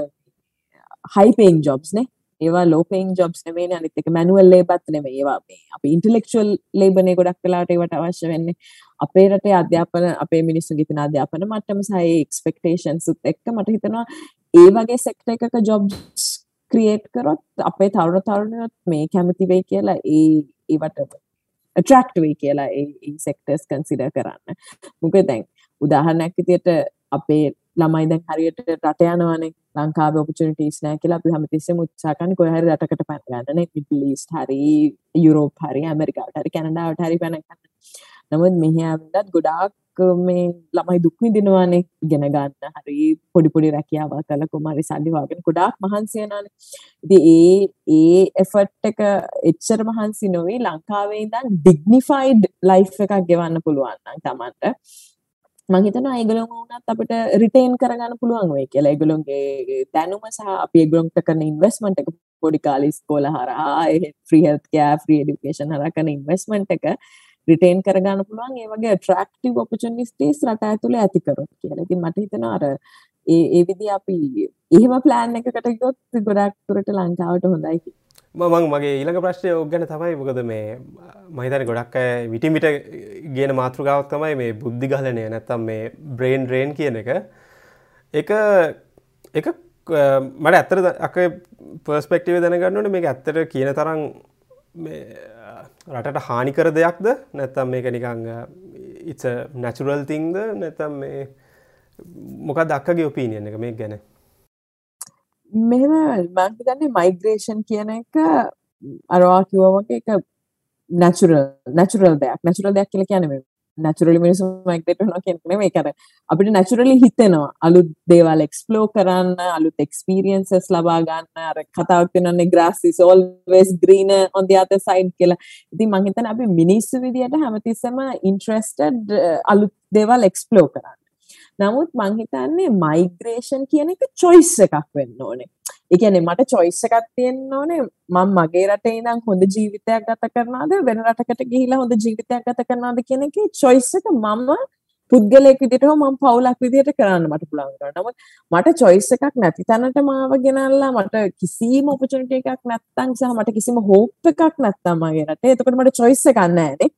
හයි පේයින් ජොබ්ස් නේ. ඒවා ලෝපෙන් ජොබ්ස් නෙමෙයි අනිත් එක මැනුවල් ලේබර්ත් නෙමෙයි. ඒවා මේ අපි ඉන්ටෙලෙක්චුවල් ලේබර්නේ ගොඩක් වෙලාවට ඒවට අවශ්‍ය වෙන්නේ. අපේ රටේ අධ්‍යාපන අපේ මිනිස්සුන්ගේ තියෙන අධ්‍යාපන මට්ටම සහ ඒ එක්ස්පෙක්ටේෂන්ස් උත් එක්ක මට හිතෙනවා ඒ වගේ සෙක්ටර් එකක ජොබ්ස් ක්‍රියේට් කරොත් අපේ තරුණ තරුණියොත් මේ කැමති වෙයි කියලා ඒ ඒවට ඇට්‍රැක්ට් වෙයි කියලා ඒ ඒ සෙක්ටර්ස් කන්සිඩර් කරන්න. මොකද දැන් උදාහරණයක් විදියට අපේ ළමයි දැන් හරියට රට යනවනේ ලංකාවේ ඔපචුනිටිස් නැහැ කියලා අපි හැමතිස්සෙම උත්සාහ කරන්නේ කොහේ හරි රටකට පැන ගන්නනේ මිඩල් ඊස්ට් හරි යුරෝප් හරි ඇමරිකාවට හරි කැනඩාවට හරි පැන ගන්න. නමුත් මෙහි ආවදත් ගොඩාක් මේ ළමයි දුක් විඳිනවානේ ඉගෙන ගන්න හරි පොඩි පොඩි රැකියාවක් කරලා කොමාරි සල්ලි වගේ ගොඩාක් මහන්සි වෙනානේ. ඉතින් ඒ ඒ එෆර්ට් එක එච්චර මහන්සි නොවේ ලංකාවේ ඉඳන් ඩිග්නිෆයිඩ් ලයිෆ් එකක් ගෙවන්න පුළුවන් නම් Tamanට මහිතන ඒගලොන් වුණත් අපිට රිටේන් කරගන්න පුළුවන් වෙයි කියලා ඒගොල්ලොන්ගේ දැනුම සහ අපි ඒගොල්ලොන්ට කරන ඉන්වෙස්ට්මන්ට් එක පොඩි කාලේ ඉස්කෝල හරහා free health care free education හරහා කරන ඉන්වෙස්ට්මන්ට් එක රිටේන් කරගන්න පුළුවන් ඒ වගේ ඇට්‍රැක්ටිව් ඔපචුනිටිස් රට ඇතුලේ ඇති කරොත් කියලා. ඉතින් මට හිතෙනවා අර ඒ ඒ විදිහ අපි එහෙම ප්ලෑන් එකකට ගියොත් ගොඩක් දුරට ලංකාවට හොඳයි කියලා. මං මගේ ඊළඟ ප්‍රශ්නය ඔක් ගැන තමයි මොකද මේ මහිතන ගොඩක් අය විටිමිට ගෙන මාතෘකාවක් තමයි මේ බුද්ධි ගලනය නැත්තම් මේ බ්‍රේන් රේන් කියන එක. එක එක මට ඇත්තර අක පර්ස්පෙක්ටිව දැනගන්නට මේ ඇත්තර කියන තරම් රටට හානිකර දෙයක්ද? නැත්තම් මේක නිකං ඉ නැචුරල් තිංද නැතම් මේ මොකක් දක්කගේ ඔපීනියන එක මේ ගැන? මෙහෙම මං හිතන්නේ මයිග්‍රේෂන් කියන එක අරවා කිව්වා වගේ එක නැචරල් නැචරල් දෙයක් නැචරල් දෙයක් කියලා කියන්නේ මේ නැචරලි මිනිස්සු මයිග්‍රේට් වෙනවා කියන එක නෙමෙයි ඒක අපිට නැචරලි හිතෙනවා අලුත් දේවල් එක්ස්ප්ලෝර් කරන්න අලුත් එක්ස්පීරියන්සස් ලබා ගන්න අර කතාවක් වෙනන්නේ grass is always greener on the other side කියලා. ඉතින් මං හිතන්නේ අපි මිනිස්සු විදියට හැමතිස්සෙම interested අලුත් දේවල් එක්ස්ප්ලෝර් කරන්න. නමුත් මං හිතන්නේ මයිග්‍රේෂන් කියන එක choice එකක් වෙන්න ඕනේ. ඒ කියන්නේ මට choice එකක් තියෙන්න ඕනේ මම මගේ රටේ ඉඳන් හොඳ ජීවිතයක් ගත කරනවද වෙන රටකට ගිහිලා හොඳ ජීවිතයක් ගත කරනවද කියන එකේ choice එක මම පුද්ගලයෙක් විදිහට හෝ මම පවුලක් විදිහට කරන්න මට පුළුවන් කරනවා. නමුත් මට choice එකක් නැති තැනට මාව ගෙනල්ලා මට කිසිම opportunity එකක් නැත්තම් සහ මට කිසිම hope එකක් නැත්තම් මගේ රටේ. එතකොට මට choice එකක් නැහැ නේ.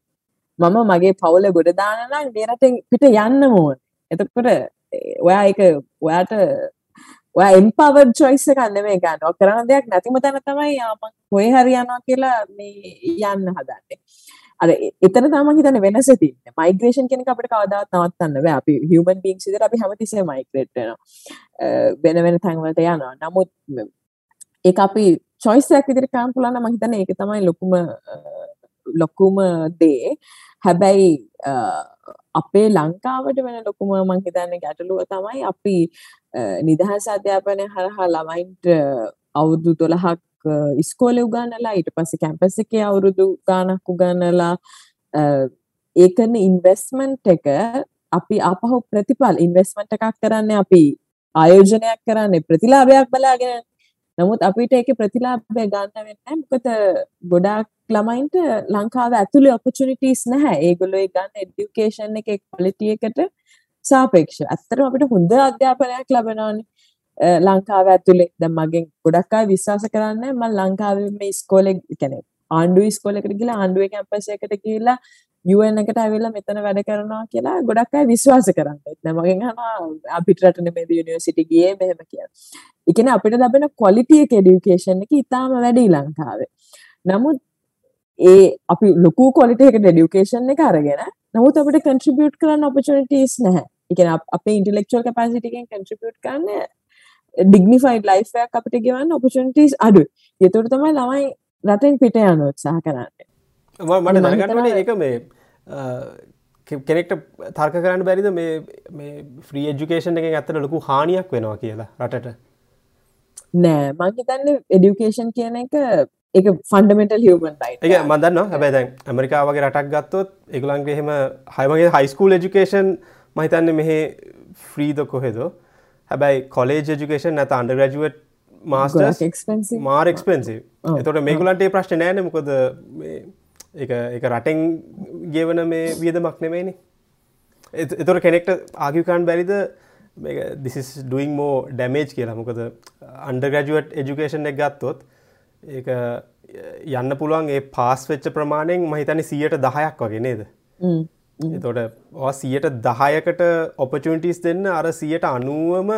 මම මගේ පවුල ගොඩ දාන නම් මේ රටෙන් පිට යන්න ඕනේ. එතකොට ඔයා එක ඔයාට ඔයා එම්පවර්ඩ් චොයිස් එකක් නෙමෙයි ගන්න. ඔය කරන දෙයක් නැතිම තැන තමයි යාම කොහේ හරි යනවා කියලා මේ යන්න හදන්නේ. අර එතන තමයි හිතන්නේ වෙනස තියෙන්නේ. මයිග්‍රේෂන් කියන එක අපිට කවදාවත් නවත්තන්න බෑ. අපි හියුමන් බීන්ග්ස් විදිහට අපි හැමතිස්සෙම මයිග්‍රේට් වෙනවා. වෙන වෙන තැන් වලට යනවා. නමුත් ඒක අපි චොයිස් එකක් විදිහට කරන්න පුළුවන් නම් මම හිතන්නේ ඒක තමයි ලොකුම ලොකුම දේ. හැබැයි අපේ ලංකාවට වෙන ලොකුම මං හිතන්නේ ගැටලුව තමයි අපි නිදහස් අධ්‍යාපනය හරහා ළමයින්ට අවුරුදු 12ක් ඉස්කෝලේ උගන්වලා ඊට පස්සේ කැම්පස් එකේ අවුරුදු ගාණක් උගන්වලා ඒ කරන ඉන්වෙස්ට්මන්ට් එක අපි ආපහු ප්‍රතිඵල ඉන්වෙස්ට්මන්ට් එකක් කරන්නේ අපි ආයෝජනයක් කරන්නේ ප්‍රතිලාභයක් බලාගෙන නමුත් අපිට ඒක ප්‍රතිලාභය ගන්න වෙන්නේ මොකද ගොඩාක් ළමයින්ට ලංකාව ඇතුලේ ඔපචුනිටිස් නැහැ. ඒගොල්ලෝ ගන්න এডুকেෂන් එකේ ක්වොලිටි එකට සාපේක්ෂව. ඇත්තටම අපිට හොඳ අධ්‍යාපනයක් ලැබෙනවානේ. ලංකාව ඇතුලේ දැන් මගෙන් ගොඩක් අය විශ්වාස කරන්නේ මම ලංකාවේ මේ ඉස්කෝලේ කියන්නේ ආණ්ඩුව ඉස්කෝලේකට ගිහලා ආණ්ඩුවේ කැම්පස් එකට ගිහලා UN එකට ඇවිල්ලා මෙතන වැඩ කරනවා කියලා ගොඩක් අය විශ්වාස කරන්නේ. දැන් මගෙන් අහනවා අපිට රටනේ මේ යුනිවර්සිටි ගියේ මෙහෙම කියලා. කියන්නේ අපිට ලැබෙන එක education එක ඉතාම වැඩි ලංකාවේ. නමුත් ඒ අපි ලොකු එකට education එක අරගෙන නමුත් අපිට contribute කරන්න opportunities නැහැ. කියන්නේ අපේ capacity එකෙන් contribute කරන්න life එකක් අපිට ගෙවන්න opportunities අඩුයි. ඒතකොට තමයි ළමයි රටෙන් පිට යන උත්සාහ කරන්නේ. මට දැනගන්න එක මේ කෙනෙක්ට තර්ක කරන්න බැරිද මේ ෆ්‍රී එජුකේෂන් එක ඇත්තට ලොකු හානියක් වෙනවා කියලා රටට නෑ. මංහිතන්න එඩියුකේෂන් කියන එක එක ෆන්ඩමෙන්ටල් හිවමන් එක මදන්න හැබැ දැන් ඇමරිකාවගේ රටක් ගත්තොත් එකලන්ගේ හෙම හයමගේ හයිස්කූල් එජුකේෂන් මහිතන්න මෙහෙ ෆ්‍රීද කොහෙද? හැබැයි කොලේජ ජුකේෂන් නැත අන්ඩ ග්‍රජුවට් මාස්ට මාර් එක්ස්පෙන්සි එතොට මේගුලන්ටේ ප්‍රශ්න නෑන. මොකද එක රටෙන් ගෙවන මේ වියදමක් නෙමේනි එතොට කෙනෙක්ට ආගිකාන් බැරිද දිසිස් ඩුයින් මෝ ඩැමේජ් කියලා. මොකද අන්ඩගජුවට් එජුකේෂන් එක ගත්තොත් ඒ යන්න පුළුවන් ඒ පාස් වෙච්ච ප්‍රමාණයෙන් මහිතනි සියයට දහයක් වගේ නේද? එතොට සියට දහයකට ඔපචටිස් දෙන්න අර සියට අනුවම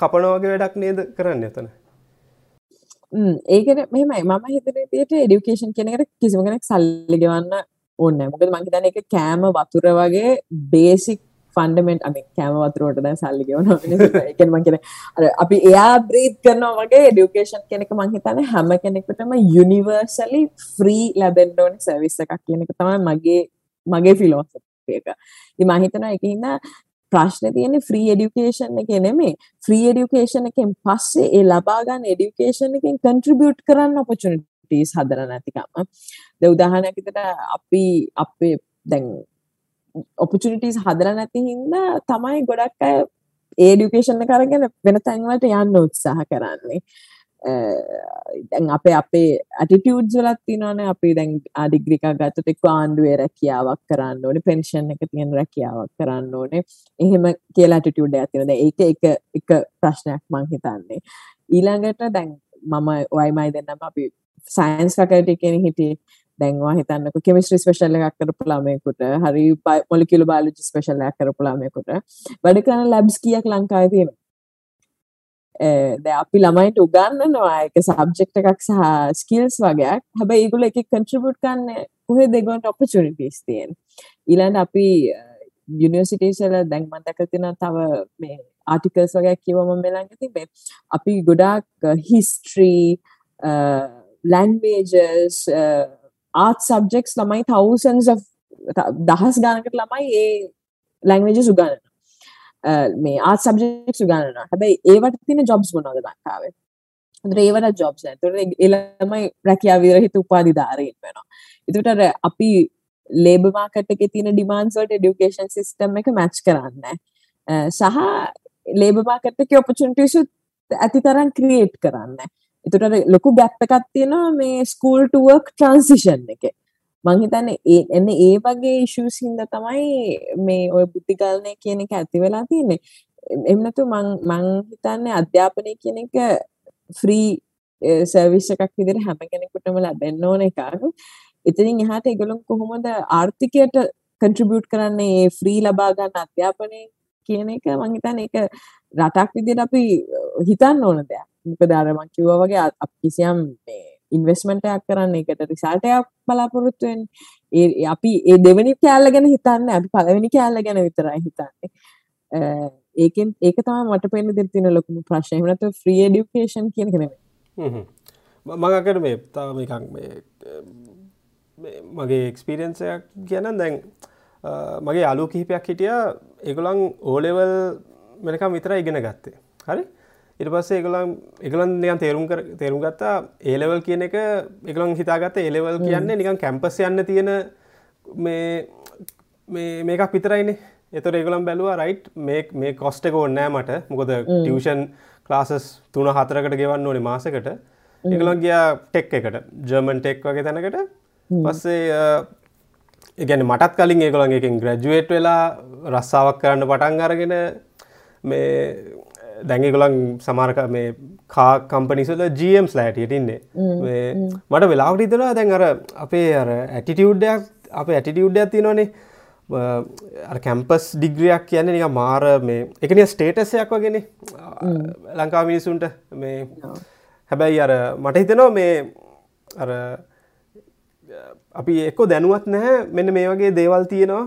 කපනවගේ වැඩක් නේද කරන්න එතන? ඒකන මෙමයි මම හිතනට එඩියුකේෂන් කෙනෙකට කිසිම කෙනෙක් සල්ලි ගවන්න ඕන්න මොකද මංහිතන එක කෑම වතුර වගේ බේසික් ෆන්ඩමෙන්ට් අම කෑමවතුරුවට දැ සල්ලි ගවන මගෙන අපි එයා බ්‍රීත් කරනවා වගේ ඩියුකේෂන් කෙනෙක මංහිතන හැම කෙනෙකටම යුනිවර්සලි ෆ්‍රී ලැබෙන්ඩෝනි සැවිස්ස එකක් කියනක තමයි මගේ මගේ ෆිලෝසක මහිතන එකහින්න ප්‍රශ්න තියෙන ්‍රී ඩියුකේෂන් එක නෙමේ ්‍රී ඩියුකේෂන එකෙන් පස්සේ ඒ ලබාගන්න ඩියුකේෂන් එකින් කන්ට්‍රබියට් කරන්න ඔපචනටස් හදර නැතිකම. ද උදාහනැකිතට අපි අපේ දැන් ඔපචනිටස් හදර නැති හින්ද තමයි ගොඩක් අය ඒඩියුකේෂණ කරගෙන වෙන තැන්වලට යන්න උත්සාහ කරන්නේ. දැන් අපේ අපේ ඇටිටියුඩ් වලත් තිනවන අපි දැන් අඩිග්‍රිකා ගත්තට එක්ක ආණ්ඩුවේ රැකියාවක් කරන්න ඕනේ. පෙන්ෂන් එක තියෙන රැකියාවක් කරන්න ඕනේ. එහෙම කියලා ඇටිටියුඩ් එකක් තියෙනවා. දැන් ඒක එක එක ප්‍රශ්නයක් මං හිතන්නේ. ඊළඟට දැන් මම ඔයමයි දෙන්නම අපි සයින්ස් ෆැකල්ටි කෙනෙක් හිටියේ. දැන්වා හිතන්නක කෙමිස්ට්‍රි ස්පේෂල් එකක් කරපු ළමයෙකුට හරි මොලිකියුලර් බයොලොජි ස්පේෂල් එකක් කරපු ළමයෙකුට වැඩ කරන ලැබ්ස් කීයක් ලංකාවේ තියෙනවද? ද අපි ළමයිට උගන්නනවා එක සබ්ජෙක්ට එකක් සහ ස්කිල්ස් වගේයක් හැබැයි ඒගොල්ලෝ එක කන්ට්‍රිබියුට් කරන්න කොහෙද ඒගොල්ලන්ට ඔපචුනිටිස් තියෙන ඊළඟට අපි යුනිවර්සිටිස් වල දැන් මම දැකලා තියෙනවා තව මේ ආටිකල්ස් වගේ කියවම මම ළඟ තිබේ අපි ගොඩාක් හිස්ටරි ලැන්ග්වේජස් ආත් සබ්ජෙක්ස් ළමයි thousands of දහස් ගානකට ළමයි ඒ ලැංග්වේජස් උගන්වන මේ ආත් සබ්ජෙක්ස් උගන්වනවා. හැබැයි ඒවට තියෙන ජොබ්ස් මොනවද ලංකාවේ? හොඳට ඒවට ජොබ්ස් නැහැ. ඒතකොට ඒ ළමයි රැකියාව විරහිත උපාධිධාරීන් වෙනවා. ඒකට අපි ලේබර් මාකට් එකේ තියෙන ඩිමාන්ඩ්ස් වලට এডুকেෂන් සිස්ටම් එක මැච් කරන්නේ සහ ලේබර් මාකට් එකේ ඔපචුනිටිස් ඇති තරම් ක්‍රියේට් කරන්නේ එතුට ලොකු ගැප් එකක් තියෙනවා මේ ස්කූල් ටුවර්ක් ට්‍රන්සිෂන් එක. මං හිතන්නේ ඒ එන්න ඒ වගේ ඉෂුස් හින්ද තමයි මේ ඔය බුද්ධිගලනය කියන එක ඇති වෙලා තියෙන්නේ. එමනතු මං මං හිතන්නේ අධ්‍යාපනය කියන එක ෆ්‍රී සර්විස් එකක් විදිහට හැම කෙනෙකුටම ලැබෙන්න ඕන එකක්. ඉතින් එහාට ඒගොල්ලෝ කොහොමද ආර්ථිකයට කන්ට්‍රිබියුට් කරන්නේ? ඒ ෆ්‍රී ලබා ගන්න අධ්‍යාපනය කියන එක මං හිතන්නේ ඒක රටක් විදිහට අපි හිතන්න ඕන දෙයක්. උපදාරමක් කිව්වා වගේ අපිසියම් මේ ඉන්වස්මටයක් කරන්න එකට රිසාල්ටයක් බලාපොරොත්තුවෙන් ඒ අපි ඒ දෙවනි කෑල්ල ගැන හිතන්න අපි පලවෙනි කෑල්ල ගැන විතරයි හිතන්නේ. ඒකෙන් ඒක තම මට පෙන් දෙ තින ලොකුම ප්‍රශ්නමනත ්‍රී ඩිකේෂන් කියන කරන මඟකට මේ තාමකක් මේ මගේ එක්ස්පිරෙන්න්සයක් ගැන දැන් මගේ අලු කිහිපයක් හිටිය. ඒගොලන් ඕලෙවල් මෙනකම් විතර ඉගෙන ගත්තේ. හරි? ඉට පස්සේ එකලම් එකලන් නියන් තේරුම් තේරුම් ගත්තා ඒලෙවල් කියන එක එකලන් හිතාගත්ත ඒලෙවල් කියන්නේ නිකන් කැම්පස් යන්න තියෙන මේ මේකක් විතරයිනේ. එතොට ඒගලම් බැලවා රයිට් මේ කොස්ට එක ඕන්නෑ මට. මොකද ටියෂන් ක්ලාසස් තුන හතරකට ගෙවන්න ඕනේ මාසකට. එකලන් ගියා ටෙක් එකට ජර්මන් ටෙක් වගේ තැනකට. පස්සේ ඉගැන මටත් කලින් ඒකොළන් එකින් ග්‍රජුවේට් වෙලා රස්සාාවක් කරන්න පටන් අරගෙන මේ දැඟගොලන් සමාරක මේ කා කම්පනිසල ජම්ස් ලෑටියට ඉන්නේ. මට වෙලාවට ඉතලා දැන් අර අපේ අර ඇටිටියුඩ්ඩයක් අප ඇටිටියුඩ්ඩයක් තිනනේ කැම්පස් ඩිග්‍රියක් කියන්නේ නික මාර මේ එකනිය ස්ටේටසයක් වගෙන. ලංකා මිනිසුන්ට මේ හැබැයි අර මට හිතනවා මේ අර අපි එක්කො දැනුවත් නැහැ. මෙන්න මේ වගේ දේවල් තියෙනවා.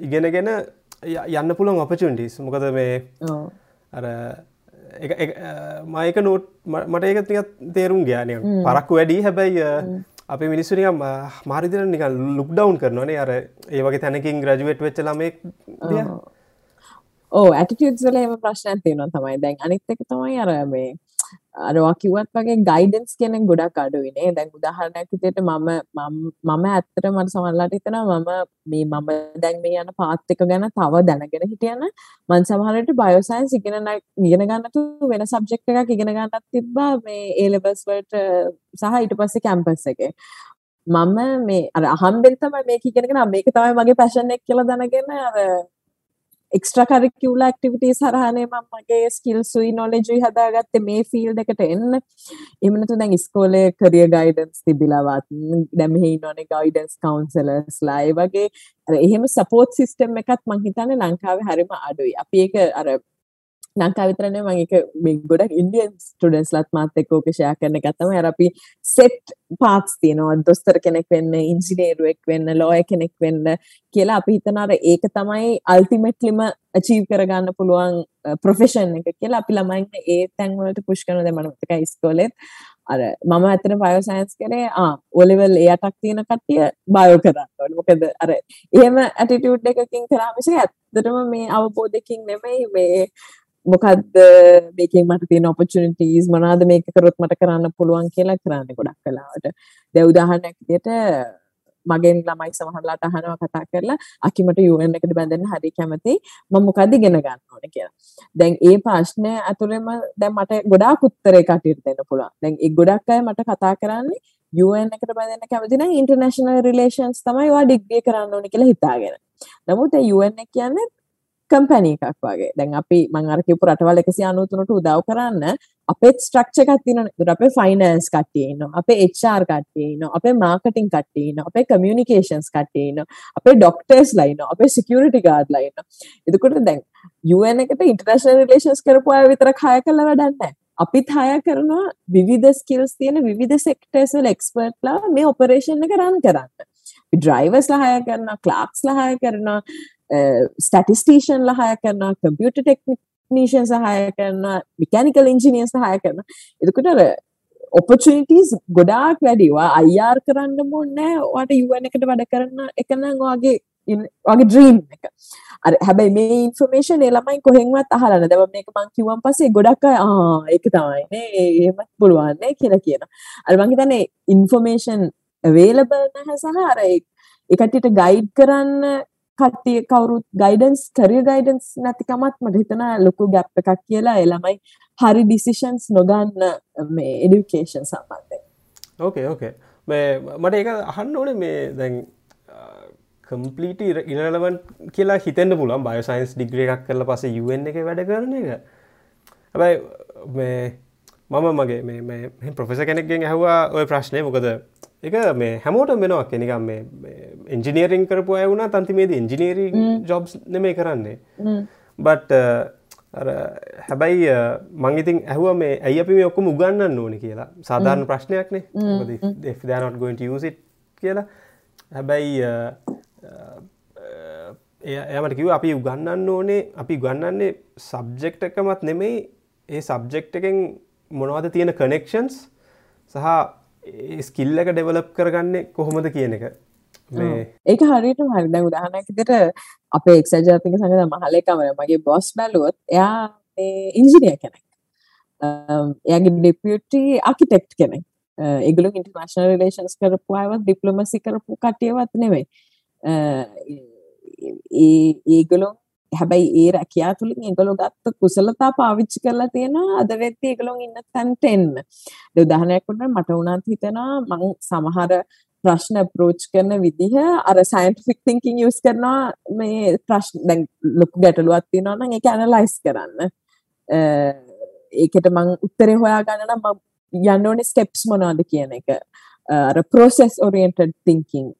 ඉගෙනගෙන යන්න පුළන් ඔපචුන්ටිස් මොකද මේ අර මයක නෝට් මට ඒක තික තේරුම් ගයානය පරක්කු වැඩි හැබැයි අපේ මිනිස්සුනික මාරිදිර නික ලුක් ඩවන්් කරනවනේ අර ඒවගේ තැනකින් ග්‍රජුවට් වෙච්ච ළමෙක් ඕ ඇටිටියුත්වල එම ප්‍රශ්නයක් තියෙනවා තමයි. දැන් අනිත් එක තමයි අර මේ අරවා කිව්වත් වගේ ගයිඩන්ස් කෙනෙක් ගොඩක් අඩුවිනේ දැන් උදාහරණයක් විදිහට මම මම ඇත්තට මට සමහරලාට හිතෙනවා මම මේ මම දැන් මේ යන පාත් එක ගැන තව දැනගෙන හිටියන මං සමහරට බයෝ සයන්ස් ඉගෙන ඉගෙන ගන්නතු වෙන සබ්ජෙක්ට් එකක් ඉගෙන ගන්නත් තිබ්බා මේ ඒ ලෙවල්ස් වලට සහ ඊට පස්සේ කැම්පස් එකේ. මම මේ අර අහම්බෙන් තමයි මේක ඉගෙනගෙන මේක තමයි මගේ පැෂන් එක කියලා දැනගෙන අර එක්ස්ට්‍රා කරිකියුල ඇක්ටිවිටීස් හරහානේ මම මගේ ස්කිල්ස් උයි නොලෙජ් උයි හදාගත්තේ මේ ෆීල්ඩ් එකට එන්න. එහෙම නැත්නම් දැන් ඉස්කෝලේ කරියර් ගයිඩන්ස් තිබිලාවත් දැන් මෙහි ඉන්නෝනේ ගයිඩන්ස් කවුන්සලර්ස්ලා ඒ වගේ අර එහෙම සපෝට් සිස්ටම් එකක් මං හිතන්නේ ලංකාවේ හරිම අඩුයි. අපි ඒක අර ලංකා විතරනේ මම ඒක මේ ගොඩක් ඉන්දියන් ස්ටුඩන්ට්ස්ලාත් මාත් එක්ක ඕක ෂෙයා කරන එක තමයි අර අපි සෙට් පාත්ස් තියෙනවා දොස්තර කෙනෙක් වෙන්න ඉංජිනේරුවෙක් වෙන්න ලෝයර් කෙනෙක් වෙන්න කියලා අපි හිතන අර ඒක තමයි අල්ටිමේට්ලිම අචීව් කරගන්න පුළුවන් ප්‍රොෆෙෂන් එක කියලා අපි ළමයින්ට ඒ තැන් වලට පුෂ් කරන දැන් මම මතකයි ඉස්කෝලේත් අර මම ඇත්තට බයෝ සයන්ස් කරේ ආ O level ඒ අටක් තියෙන කට්ටිය බයෝ කරන්න ඕනේ මොකද අර එහෙම ඇටිටියුඩ් එකකින් කරා මිසක ඇත්තටම මේ අවබෝධයකින් නෙමෙයි මේ මොකක්ද මේකෙන් මට තියෙන ඔපචුනිටීස් මොනවාද මේක කරොත් මට කරන්න පුළුවන් කියලා කරන්නේ ගොඩක් කලාවට. දැන් උදාහරණයක් විදිහට මගෙන් ළමයි සමහරලාට අහනවා කතා කරලා අකිමට UN එකට බැඳෙන්න හරි කැමති මම මොකද ඉගෙන ගන්න ඕනේ කියලා. දැන් ඒ ප්‍රශ්නය ඇතුළෙම දැන් මට ගොඩාක් උත්තරේ කටියට දෙන්න පුළුවන්. දැන් ඒ ගොඩක් අය මට කතා කරන්නේ UN එකට බැඳෙන්න කැමති නම් ඉන්ටර්නැෂනල් රිලේෂන්ස් තමයි ඔයා ඩිග්‍රී කරන්න ඕනේ කියලා හිතාගෙන. නමුත් ඒ UN එක කියන්නේ කම්පැනි එකක් වගේ. දැන් අපි මම අර කියපු රටවල් 193ට උදව් කරන්න අපේ ස්ට්‍රක්චර් එකක් තියෙනවනේ. ඒතර අපේ ෆයිනෑන්ස් කට්ටිය ඉන්නවා. අපේ HR කට්ටිය ඉන්නවා. අපේ මාකටිං කට්ටිය ඉන්නවා. අපේ කමියුනිකේෂන්ස් කට්ටිය ඉන්නවා. අපේ ඩොක්ටර්ස්ලා ඉන්නවා. අපේ සිකියුරිටි ගාඩ්ලා ඉන්නවා. එතකොට දැන් UN එකට ඉන්ටර්නැෂනල් රිලේෂන්ස් කරපු අය විතරක් හය කළා වැඩක් නැහැ. අපිත් හය කරනවා විවිධ ස්කිල්ස් තියෙන විවිධ සෙක්ටර්ස් වල එක්ස්පර්ට්ලා මේ ඔපරේෂන් එක රන් කරන්න. ඩ්‍රයිවර්ස්ලා හය කරනවා, ක්ලාක්ස්ලා හය කරනවා, ස්ටටිස්ටේෂන්ලා හය කරනවා, කම්පියුටර් ටෙක්නීෂියන්ස් හය කරනවා, මෙකැනිකල් ඉන්ජිනියර්ස් හය කරනවා. එතකොට අර ඔපචනිටස් ගොඩාක් වැඩිවා අයිර් කරන්න මොන්නෑ වාට යුවන් එකට වැඩ කරන්න එකනම් වගේ වගේ ඩ්‍රීම් එක. අර හැබැයි මේ ඉන්ෆර්මේෂන් එළමයි කොහෙන්වත් අහලන දැව මේක මං කිව්වන් පස්සේ ගොඩක් අය ආ ඒක තමයිනේ එහෙමත් පුළුවන්නේ කියලා කියන අර මං හිතන්නේ ඉන්ෆර්මේෂන් අවේලබල් නැහැ සහ අර ඒකටිට ගයිඩ් කරන්න කට්ටිය කවුරුත් ගයිඩන්ස් කරිය ගයිඩන්ස් නැතිකමත් මට හිතන ලොකු ගැප් එකක් කියලා එළමයි හරි ඩිසිෂන්ස් නොගන්න මේ එඩිකේෂන් සම්බන්ධයෙන්. ඕකේ ඕකේ මට ඒක අහන්න ඕනේ මේ දැන් කම්පලීට ඉරලවන් කියලා හිතෙන්න්න පුලන් බයසයින්ස් ඩිග්‍ර එකක් කරල පස යුවෙන් එක වැඩ කරන එක. හැබයි මේ මම මගේ මේ ප්‍රොෆෙස කෙනෙක්ගෙන් ඇහවා ඔය ප්‍රශ්නය මොකද? එක මේ හැමෝට මෙනවා කෙනෙකම් මේ එන්ජිනීරිං කරපු අය වුණා තන්තිමේද ඉංජිනීරී ජොබ්ස් නෙමේ කරන්නේ. බට් හැබැයි මංගිතින් ඇහුව මේ ඇයි අපි මේ ඔක්කොම උගන්නන්න ඕන කියලා. සාධාරණ ප්‍රශ්නයක්නේ දානොට ගොට සිට කියලා. හැබැයි එයමට කිව අපි උගන්නන්න ඕනේ අපි ගන්නන්නේ සබ්ජෙක්් එකමත් නෙමෙයි. ඒ සබ්ජෙක්් එකෙන් මොනවද තියෙන කනෙක්ෂන්ස් සහ ස්කිල්ල එක ඩෙවලප් කරගන්නේ කොහොමද කියන එක. ඒක හරියට හරිද උදාහනැකිතට අපේ එක්සජාතික සඟද මහලේකමර මගේ බොස් බැලුවොත් එයා ඉංජිනිය කෙනෙක්. එයාගේ ඩිපියටි ආකිටෙක්් කෙනෙක්. ඒගලු ඉන්ටර්නශනල් රිලේෂන්ස් කරපු අයවත් ඩිප්ලොමසි කරපු කටියවත් නෙවෙයි ඒගොලො හැබැයි ඒ රැකයා තුළින් ඒගොලො ගත්ත කුසලතා පාවිච්චි කරලා තියෙනවා අද වෙද්දී ඒගොල්ලෝ ඉන්න තැනට එන්න. ඒ උදාහරණයක් වුණා මට උනත් හිතෙනවා මම සමහර ප්‍රශ්න අප්‍රෝච් කරන විදිහ අර සයින්ටිෆික් තින්කින් යූස් කරනවා මේ ප්‍රශ්න දැන් ලොකු ගැටලුවක් තියෙනවා නම් ඒක ඇනලයිස් කරන්න. ඒකට මං උත්තරේ හොයාගන්න නම් මම යන්න ඕනේ ස්ටෙප්ස් මොනවද කියන එක. අර process oriented thinking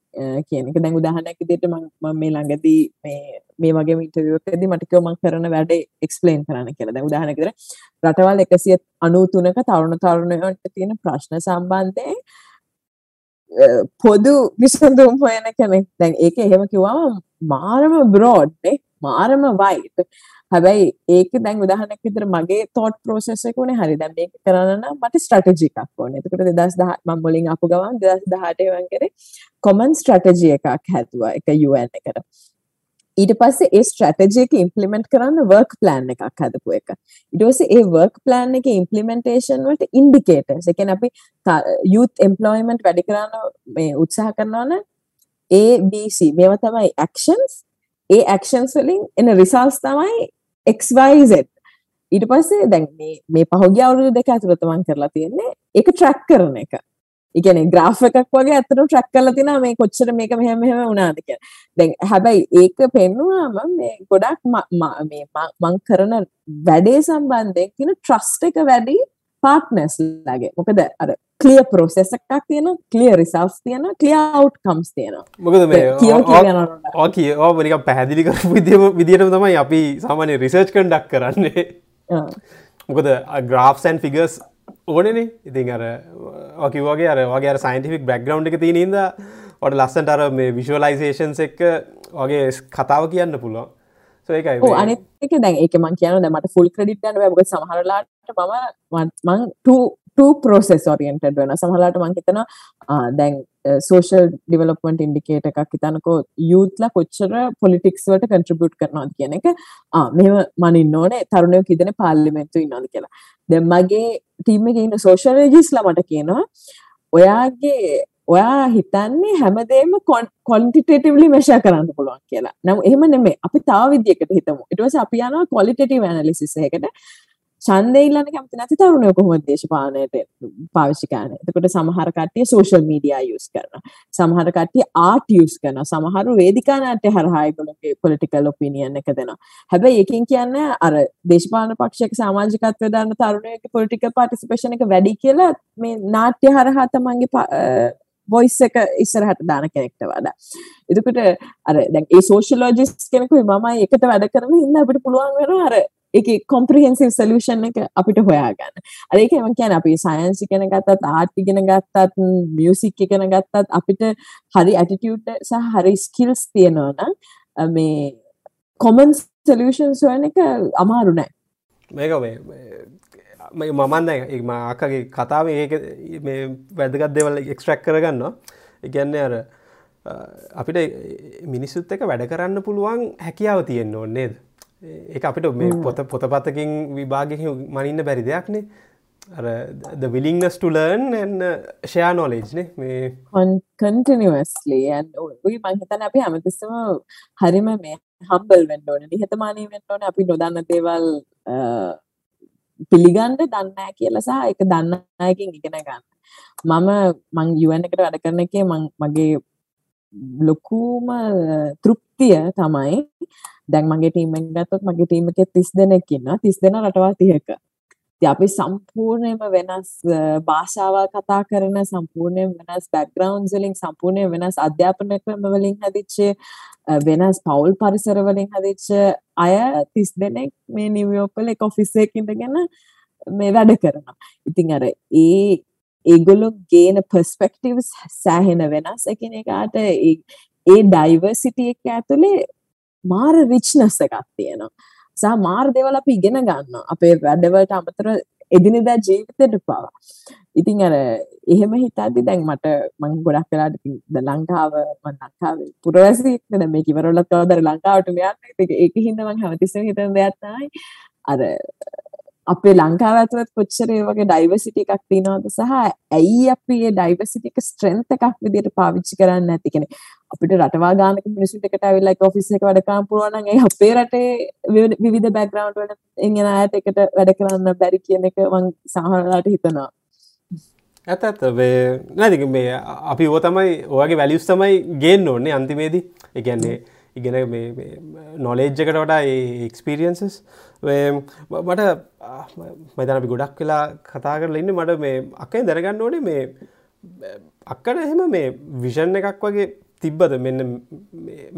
කියන එක දැන් උදාහරණයක් විදිහට මම මේ ළඟදී මේ මේ වගේ ඉන්ටර්වියු එකකදී මට කිව්වා මම කරන වැඩේ එක්ස්ප්ලেইন කරන්න කියලා. දැන් උදාහරණයක් විදිහට රටවල් 193ක තරුණ තරුණයන්ට තියෙන ප්‍රශ්න සම්බන්ධයෙන් පොදු විසඳුම් හොයන කෙනෙක්. දැන් ඒක එහෙම කිව්වම මාරම බ්‍රෝඩ් නේ. මාරම වයිඩ්. හැබැයි ඒක දැන් උදාහරණයක් විදිහට මගේ thought process එක උනේ හරි. දැන් මේක කරන්න නම් මට strategy එකක් ඕනේ. එතකොට 2010 මම මුලින් ආපු ගමන් 2018 වන් කරේ common strategy එකක් හැදුවා. එක UN එකට. ඊට පස්සේ ඒ ස්ට්‍රැටජි එක ඉම්ප්ලිමන්ට් කරන්න වර්ක් ප්ලෑන් එකක් හදපු එක. ඊට පස්සේ ඒ වර්ක් ප්ලෑන් එකේ ඉම්ප්ලිමන්ටේෂන් වලට ඉන්ඩිකේටර්ස්. ඒ කියන්නේ අපි youth employment වැඩි කරන්න මේ උත්සාහ කරනවා නම් ABC මේවා තමයි actions. ඒ actions වලින් එන results තමයි XYZ ඊට පස්සේ දැන් මේ මේ පහුගිය අවුරුදු දෙක ඇතුළත මම කරලා තියෙන්නේ ඒක ට්‍රැක් කරන එක. ඒ කියන්නේ ග්‍රාෆ් එකක් වගේ ඇත්තටම ට්‍රැක් කරලා තිනවා මේ කොච්චර මේක මෙහෙම මෙහෙම වුණාද කියලා. දැන් හැබැයි ඒක පෙන්නුවාම මේ ගොඩක් මේ මම කරන වැඩේ සම්බන්ධයෙන් කියන ට්‍රස්ට් එක වැඩි පාර්ට්නර්ස් ලගේ. මොකද අර ක්ලියර් ප්‍රොසෙස් එකක් තියෙනවා, ක්ලියර් රිසල්ට්ස් තියෙනවා, ක්ලියර් අවුට්කම්ස් තියෙනවා. මොකද මේ කිය නිකන් පැහැදිලි කරපු විදිහටම තමයි අපි සාමාන්‍ය රිසර්ච් කන්ඩක්ට් කරන්නේ. මොකද ග්‍රාෆ්ස් ඇන්ඩ් ෆිගර්ස් ඕනනේ ඉතින් අර කිවගේ අර වගේ සයින්ටිෆික් බැක්ග්‍රවන්් එක තියනද ඔට ලස්සට අර මේ විශවලයිසේෂන්ස් එක්ක වගේ කතාව කියන්න පුළුවන්. ඒකයි අනික දැන් ඒක මං කියන මට ෆුල් ක්‍රඩිට් යන බ. සමහරලාට මම මං පෝසෙස් ඔරියන්ටඩ් වෙන සහලාට මං හිතන දැන් සෝෂල් ඩිවලපමට ඉන්ඩිකේට එකක් හිතනකෝ යුත්ලා කොච්චර පොලිටික්ස් වලට කන්ට්‍රිබියුට් කරනවාද කියන එක මෙම මනින්න ඕනේ තරුණයෝ කිදෙන පාර්ලිමේන්තු ඉන්නවාද කියලා දැන් මගේ ටීම් එකේ ඉන්න සෝෂල් රෙජිස්ලා මට කියනවා ඔයාගේ ඔයා හිතන්නේ හැමදේම කොන්ටිටේටිව්ලි මෙෂර් කරන්න පුළුවන් කියලා. නම් එහෙම නෙමෙයි. අපි තව විදියකට හිතමු. ඊට පස්සේ අපි යනවා ක්වලිටේටිව් ඇනලිසිස් එකකට. ඡන්දය ඉල්ලන්න කැමති නැති තරුණයෝ කොහොමද දේශපාලනයට පාවිච්චි කරන්නේ? එතකොට සමහර කට්ටිය සෝෂල් මීඩියා යූස් කරනවා. සමහර කට්ටිය ආර්ට් යූස් කරනවා. සමහරු වේදිකා නාට්‍ය හරහා ඒගොල්ලෝගේ පොලිටිකල් ඔපිනියන් එක දෙනවා. හැබැයි එකකින් කියන්නේ අර දේශපාලන පක්ෂයක සමාජිකත්වය දාන තරුණයෙක්ගේ පොලිටිකල් පාටිසිපේෂන් එක වැඩි කියලා මේ නාට්‍ය හරහා තමන්ගේ වොයිස් එක ඉස්සරහට දාන කෙනෙක්ට වඩා. එතකොට අර දැන් ඒ සෝෂියලොජිස්ට් කෙනෙකුයි මමයි එකට වැඩ කරන හින්දා අපිට පුළුවන් වෙනවා අර එක කොම්ප්‍රහෙන්සිව් සලූෂන් එක අපිට හොයාගන්න. අර ඒක එම කියන අපි සයන්ස් ඉගෙන ගත්තත් ආර්ට් ඉගෙන ගත්තත් මියසික් ඉගෙන ගත්තත් අපිට හරි ඇටිටියුඩ් සහ හරි ස්කිල්ස් තියෙනවා නම් මේ කොමන් සලූෂන්ස් හොයන එක අමාරු නෑ. මේක මේ මමන්න එම ආකගේ කතාව ඒක මේ වැදගත් දෙවල් එක්ස්ට්‍රක් කරගන්නවා. එකන්නේ අර අපිට මිනිස්සුත් එක වැඩ කරන්න පුළුවන් හැකියාව තියෙන්න්න ඕන්නේද ඒ අපිට මේ පොත පොතපතකින් විභාගක මනින්න බැරි දෙයක්නේ. the willingness to learn and share knowledge නේ. මේ continuously. And ඔයි මං හිතන්නේ අපි හැමතිස්සම හරිම මේ humble වෙන්න ඕනේ නිහතමානී වෙන්න ඕනේ. අපි නොදන්න දේවල් පිළිගන්න දන්නේ කියලා සහ ඒක දන්න අයකින් ඉගෙන ගන්න. මම මං UN එකට වැඩ කරන එකේ මගේ ලොකුම තෘප්තිය තමයි දැන් මගේ ටීම් එක ගත්තොත් මගේ ටීම් එකේ 30 දෙනෙක් ඉන්නවා 30 දෙනා රටවල් 30ක. ඉතින් අපි සම්පූර්ණයෙන්ම වෙනස් භාෂාවල් කතා කරන සම්පූර්ණයෙන් වෙනස් බෑග්ග්‍රවුන්ඩ්ස් වලින් සම්පූර්ණයෙන් වෙනස් අධ්‍යාපන ක්‍රම වලින් හැදිච්ච වෙනස් පවුල් පරිසර වලින් හැදිච්ච අය 30 දෙනෙක් මේ නිව්යෝක් වල එක ඔෆිස් එකක ඉඳගෙන මේ වැඩ කරනවා. ඉතින් අර ඒ ඒගොල්ලෝ ගේන පර්ස්පෙක්ටිව්ස් සෑහෙන වෙනස් එකිනෙකාට ඒ ඩයිවර්සිටි එක ඇතුලේ මාර රිච්නස් එකක් තියෙනවා. සහ මාර දේවල් අපි ඉගෙන ගන්නවා. අපේ වැඩවලට අමතර එදිනෙදා ජීවිතේට පවා. ඉතින් අර එහෙම හිතද්දි දැන් මට මම ගොඩක් වෙලාට ඉතින් ලංකාව මම ලංකාවේ පුරවැසියෙක් නේ මේක ඉවරවලත් කවදාද ලංකාවට මෙයන් ඒක හින්දා මම හැමතිස්සෙම හිතන දෙයක් තමයි අර අපේ ලංකාව ඇතුළත් කොච්චර ඒ වගේ ඩයිවර්සිටි එකක් තියෙනවද සහ ඇයි අපි මේ ඩයිවර්සිටි එක ස්ට්‍රෙන්ත් එකක් විදිහට පාවිච්චි කරන්නේ නැති කියන්නේ අපිට රටවා ගානක මිනිස්සුන්ට එකට ඇවිල්ලා එක ඔෆිස් එක වැඩ කරන්න පුළුවන් නම් ඒ අපේ රටේ විවිධ බෑග්ග්‍රවුන්ඩ් වල එන අයට එකට වැඩ කරන්න බැරි කියන එක මම සමහරවිට හිතනවා. ඇත ඇත නැති මේ අපි ඕ තමයි ඔයගේ වැලියුස් තමයි ගේන්න ඕන්නේ අන්තිමේදී. එකන්නේ ඉගෙන නොලේජ්ජකට වඩා එක්ස්පිරියන්සස් මට මතන අපි ගොඩක් වෙලා කතා කරලා ඉන්න මට මේ අකයි දැනගන්න ඕනේ මේ අක්කට එහෙම මේ විෂන් එකක් වගේ තිබ්බද? මෙන්න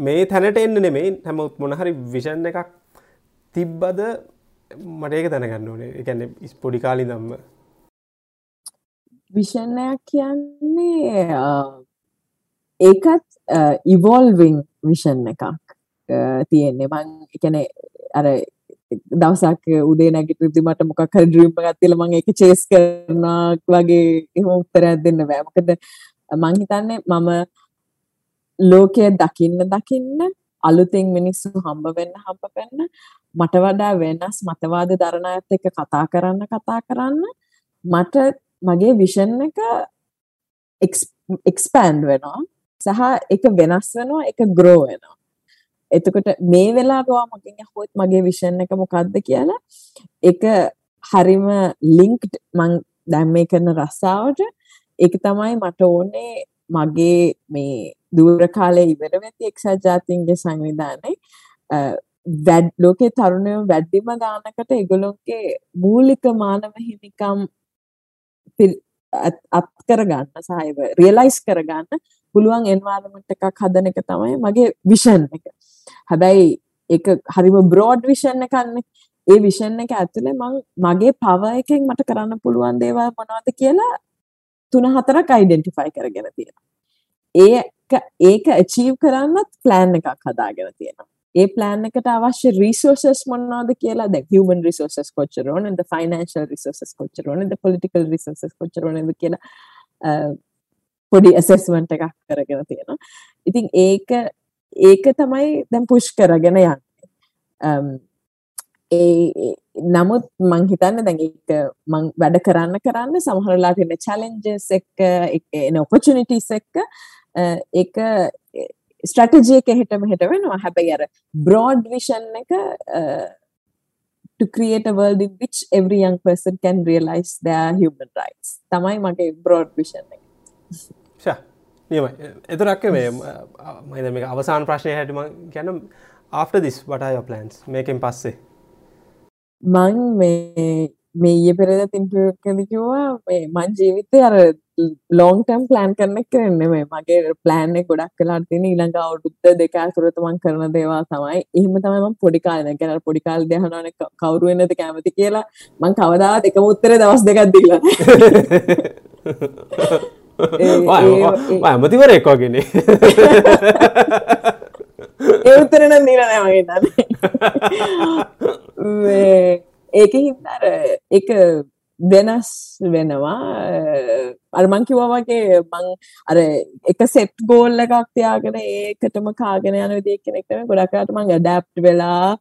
මේ තැනට එන්න නෙමෙයි. හැමත් මොනහරි විෂන් එකක් තිබ්බද මට ඒක දැනගන්න ඕනේ. එකන්න ඉස්පොඩි කාලි දම්ම විෂණයක් කියන්නේ ඒකත් ඉවෝල්විං විෂන් එකක් තියෙන්නේ. මං එකන අර දවසක් උදේ නැගිටිද්දි මට මොකක් හරි ඩ්‍රීම් එකක් තියලා මම ඒක චේස් කරනවා වගේ එහෙම උත්තරයක් දෙන්න බෑ. මොකද මං හිතන්නේ මම ලෝකය දකින්න දකින්න අලුතෙන් මිනිස්සු හම්බ වෙන්න හම්බ වෙන්න මට වඩා වෙනස් මතවාද දරන අයත් එක්ක කතා කරන්න කතා කරන්න මට මගේ විෂන් එක එක්ස්පෑන්ඩ් වෙනවා. සහ එක වෙනස් වෙනවා එක ග්‍රෝ වෙනවා. එතකොට මේ වෙලාවා මගෙන් ඇහුවොත් මගේ විෂන් එක මොකක්ද කියලා. ඒක හරිම ලින්ක්ඩ් මං දැන් මේ කරන රස්සාවට ඒක තමයි මට ඕනේ මගේ මේ දුර කාලේ ඉවර වෙති එක්සත් ජාතීන්ගේ සංවිධානයේ වැඩ ලෝකේ තරුණයෝ වැඩිම ගානකට ඒගොල්ලෝගේ මූලික මානව හිමිකම් අත් කරගන්න සහ රියලයිස් කරගන්න පුළුවන් එන්වයරන්මන්ට් එකක් හදන එක තමයි මගේ විෂන් එක. හැබැයි ඒක හරිම බ්‍රෝඩ් විෂන් එකක්නේ. ඒ විෂන් එක ඇතුලේ මම මගේ පව එකෙන් මට කරන්න පුළුවන් දේවල් මොනවද කියලා තුන හතරක් අයිඩෙන්ටිෆයි කරගෙන තියෙනවා. ඒක ඒක අචීව් කරන්නත් ප්ලෑන් එකක් හදාගෙන තියෙනවා. ඒ ප්ලෑන් එකට අවශ්‍ය රිසෝර්සස් මොනවද කියලා දැන් human resources කොච්චර ඕනද financial resources කොච්චර ඕනද political resources කොච්චර ඕනද කියලා පොඩි ඇසෙස්මන්ට් එකක් කරගෙන තියෙනවා. ඉතින් ඒක ඒක තමයි දැන් පුෂ් කරගෙන යන්නේ. Um, නමුත් මං හිතන්න දැන් එක මං වැඩ කරන්න කරන්න සමහරලාට එන චැලෙන්ජස් එක්ක එන ඔපචුනිටිස් එක්ක එක ස්ට්‍රටජිය එක හෙට මෙහෙට වෙනවා හැබැයි අර බ්‍රෝඩ් විෂන් එක to create a world in which every young person can realize their human rights තමයි මගේ බ්‍රෝඩ් විෂන් එක නියමයි. එතුරක්ක මේ මද මේ අවසාන ප්‍රශ්නය හැටම this what are your plans? මේකෙන් පස්සේ. මං මේ මේ ඊයේ පෙරේද කිව්වා මේ මං ජීවිතේ අර ලොං ටර්ම් ප්ලෑන් කරන එක නෙමෙයි. මගේ ප්ලෑන් ගොඩක් වෙලා තියෙන ඊළඟ අවුරුද්ද දෙක ඇතුළත මං කරන දේවල් තමයි. එහෙම තමයි මං පොඩි කාලේ දැන් කියන්නේ පොඩි කාලේ දහනවනේ කවුරු වෙන්නද කැමති කියලා. මං කවදාවත් එකම උත්තරේ දවස් දෙකක් දීලා ඇමතිවරෙක් වගෙන ඒ උත්තර නම් දීලා නැහැ මගේ නන්නේ ඒක හින්දා එක වෙනස් වෙනවා. අරමං කිව්වා වගේ මං අර එක සෙට් ගෝල් එකක් තියාගෙන ඒකටම කාගෙන යන විදිහ කෙනෙක් නෙමෙයි. ගොඩක් අයට මං ඇඩැප්ට් වෙලා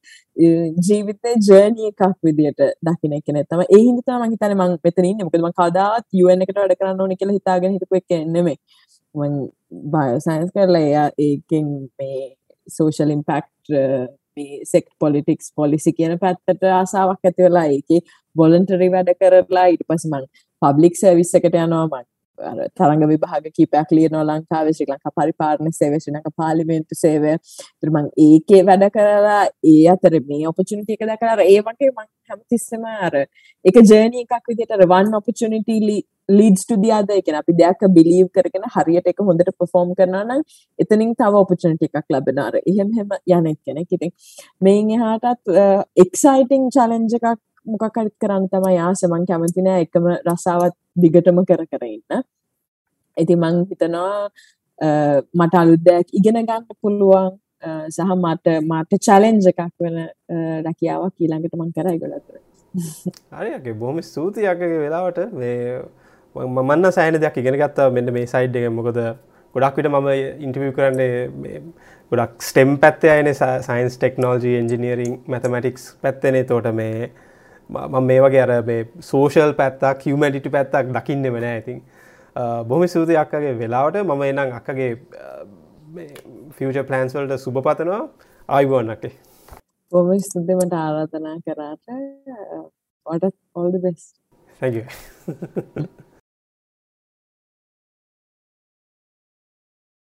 ජීවිතේ ජර්නි එකක් විදියට දකින්න කෙනෙක් තමයි ඒ හින්දා තමයි මං හිතන්නේ මං මෙතන ඉන්නේ. මොකද මං කවදාවත් UN එකට වැඩ කරන්න ඕනේ කියලා හිතාගෙන හිටපු එක නෙමෙයි. මං බයෝ සයන්ස් කරලා ඒකෙන් මේ සෝෂල් ඉම්පැක්ට් මේ සෙක් පොලිටික්ස් පොලිසි කියන පැත්තට ආසාාවක් ඇති වෙලා ඒක බොලන්ටරි වැඩ කරලා ඊට පස මං පබ්ලික් සර්විස් එකට යනවා. මං තරඟ විභාග කීපයක් ලියනවා ලංකාවේ ශ්‍රී ලංකා පරිපාලන සේවය ශ්‍රී ලංකා පාර්ලිමේන්තු සේවය. ඉතින් මං ඒකේ වැඩ කරලා ඒ අතර මේ ඔපචුනිටි එක දැකලා ඒ වගේ මං හැමතිස්සෙම අර ඒක ජර්නි එකක් විදිහට අර වන් ඔපචුනිටි ලීඩ්ස් ටු දී අදර් කියන. අපි දෙයක් බිලීව් කරගෙන හරියට ඒක හොඳට perform කරනවා නම් එතනින් තව opportunity එකක් ලැබෙනවා. අර එහෙම එහෙම යන කෙනෙක් ඉතින් මේන් එහාටත් exciting challenge එකක් මොකක් හරි කරන්න තමයි ආස. මං කැමති නෑ එකම රසාවත් දිගටම කර කර ඉන්න. ඉතින් මං හිතනවා මට අලුත් දෙයක් ඉගෙන ගන්න පුළුවන්. සහ මට මට චැලෙන්ජ් එකක් වෙන රැකියාවක් ඊළඟට මං කරයි ගොඩක් හරිගේ බොහොම ස්තුතියක්ගේ වෙලාවට. මේ මන්න සෑන දෙයක් ඉගෙන ගත්තා මෙන්න මේ සයිඩ් එක මොකද ගොඩක් විට මම ඉන්ටවිය කරන්නේ ගොඩක් ස්ටෙම් පැත්තේ අයන සයින්ස් ටෙක්නෝජී එන්ජිනියරිං මැතමටික්ස් පැත්තනේ තෝට මේ මම මේ වගේ අර මේ සෝෂල් පැත්තක් හියමටිටි පැත්තක් දකින්න වෙන ඇතින් බොහමි සූති අක්කගේ වෙලාවට. මම එනම් අක්කගේ ෆියච පලන්ස්වල්ට සුභ පතනවා. අයිබෝන්නක්කේ බොම ස්තුතිමට ආරාධනා කරාට. වටත් ඔල්ඩ බෙස් Thank you.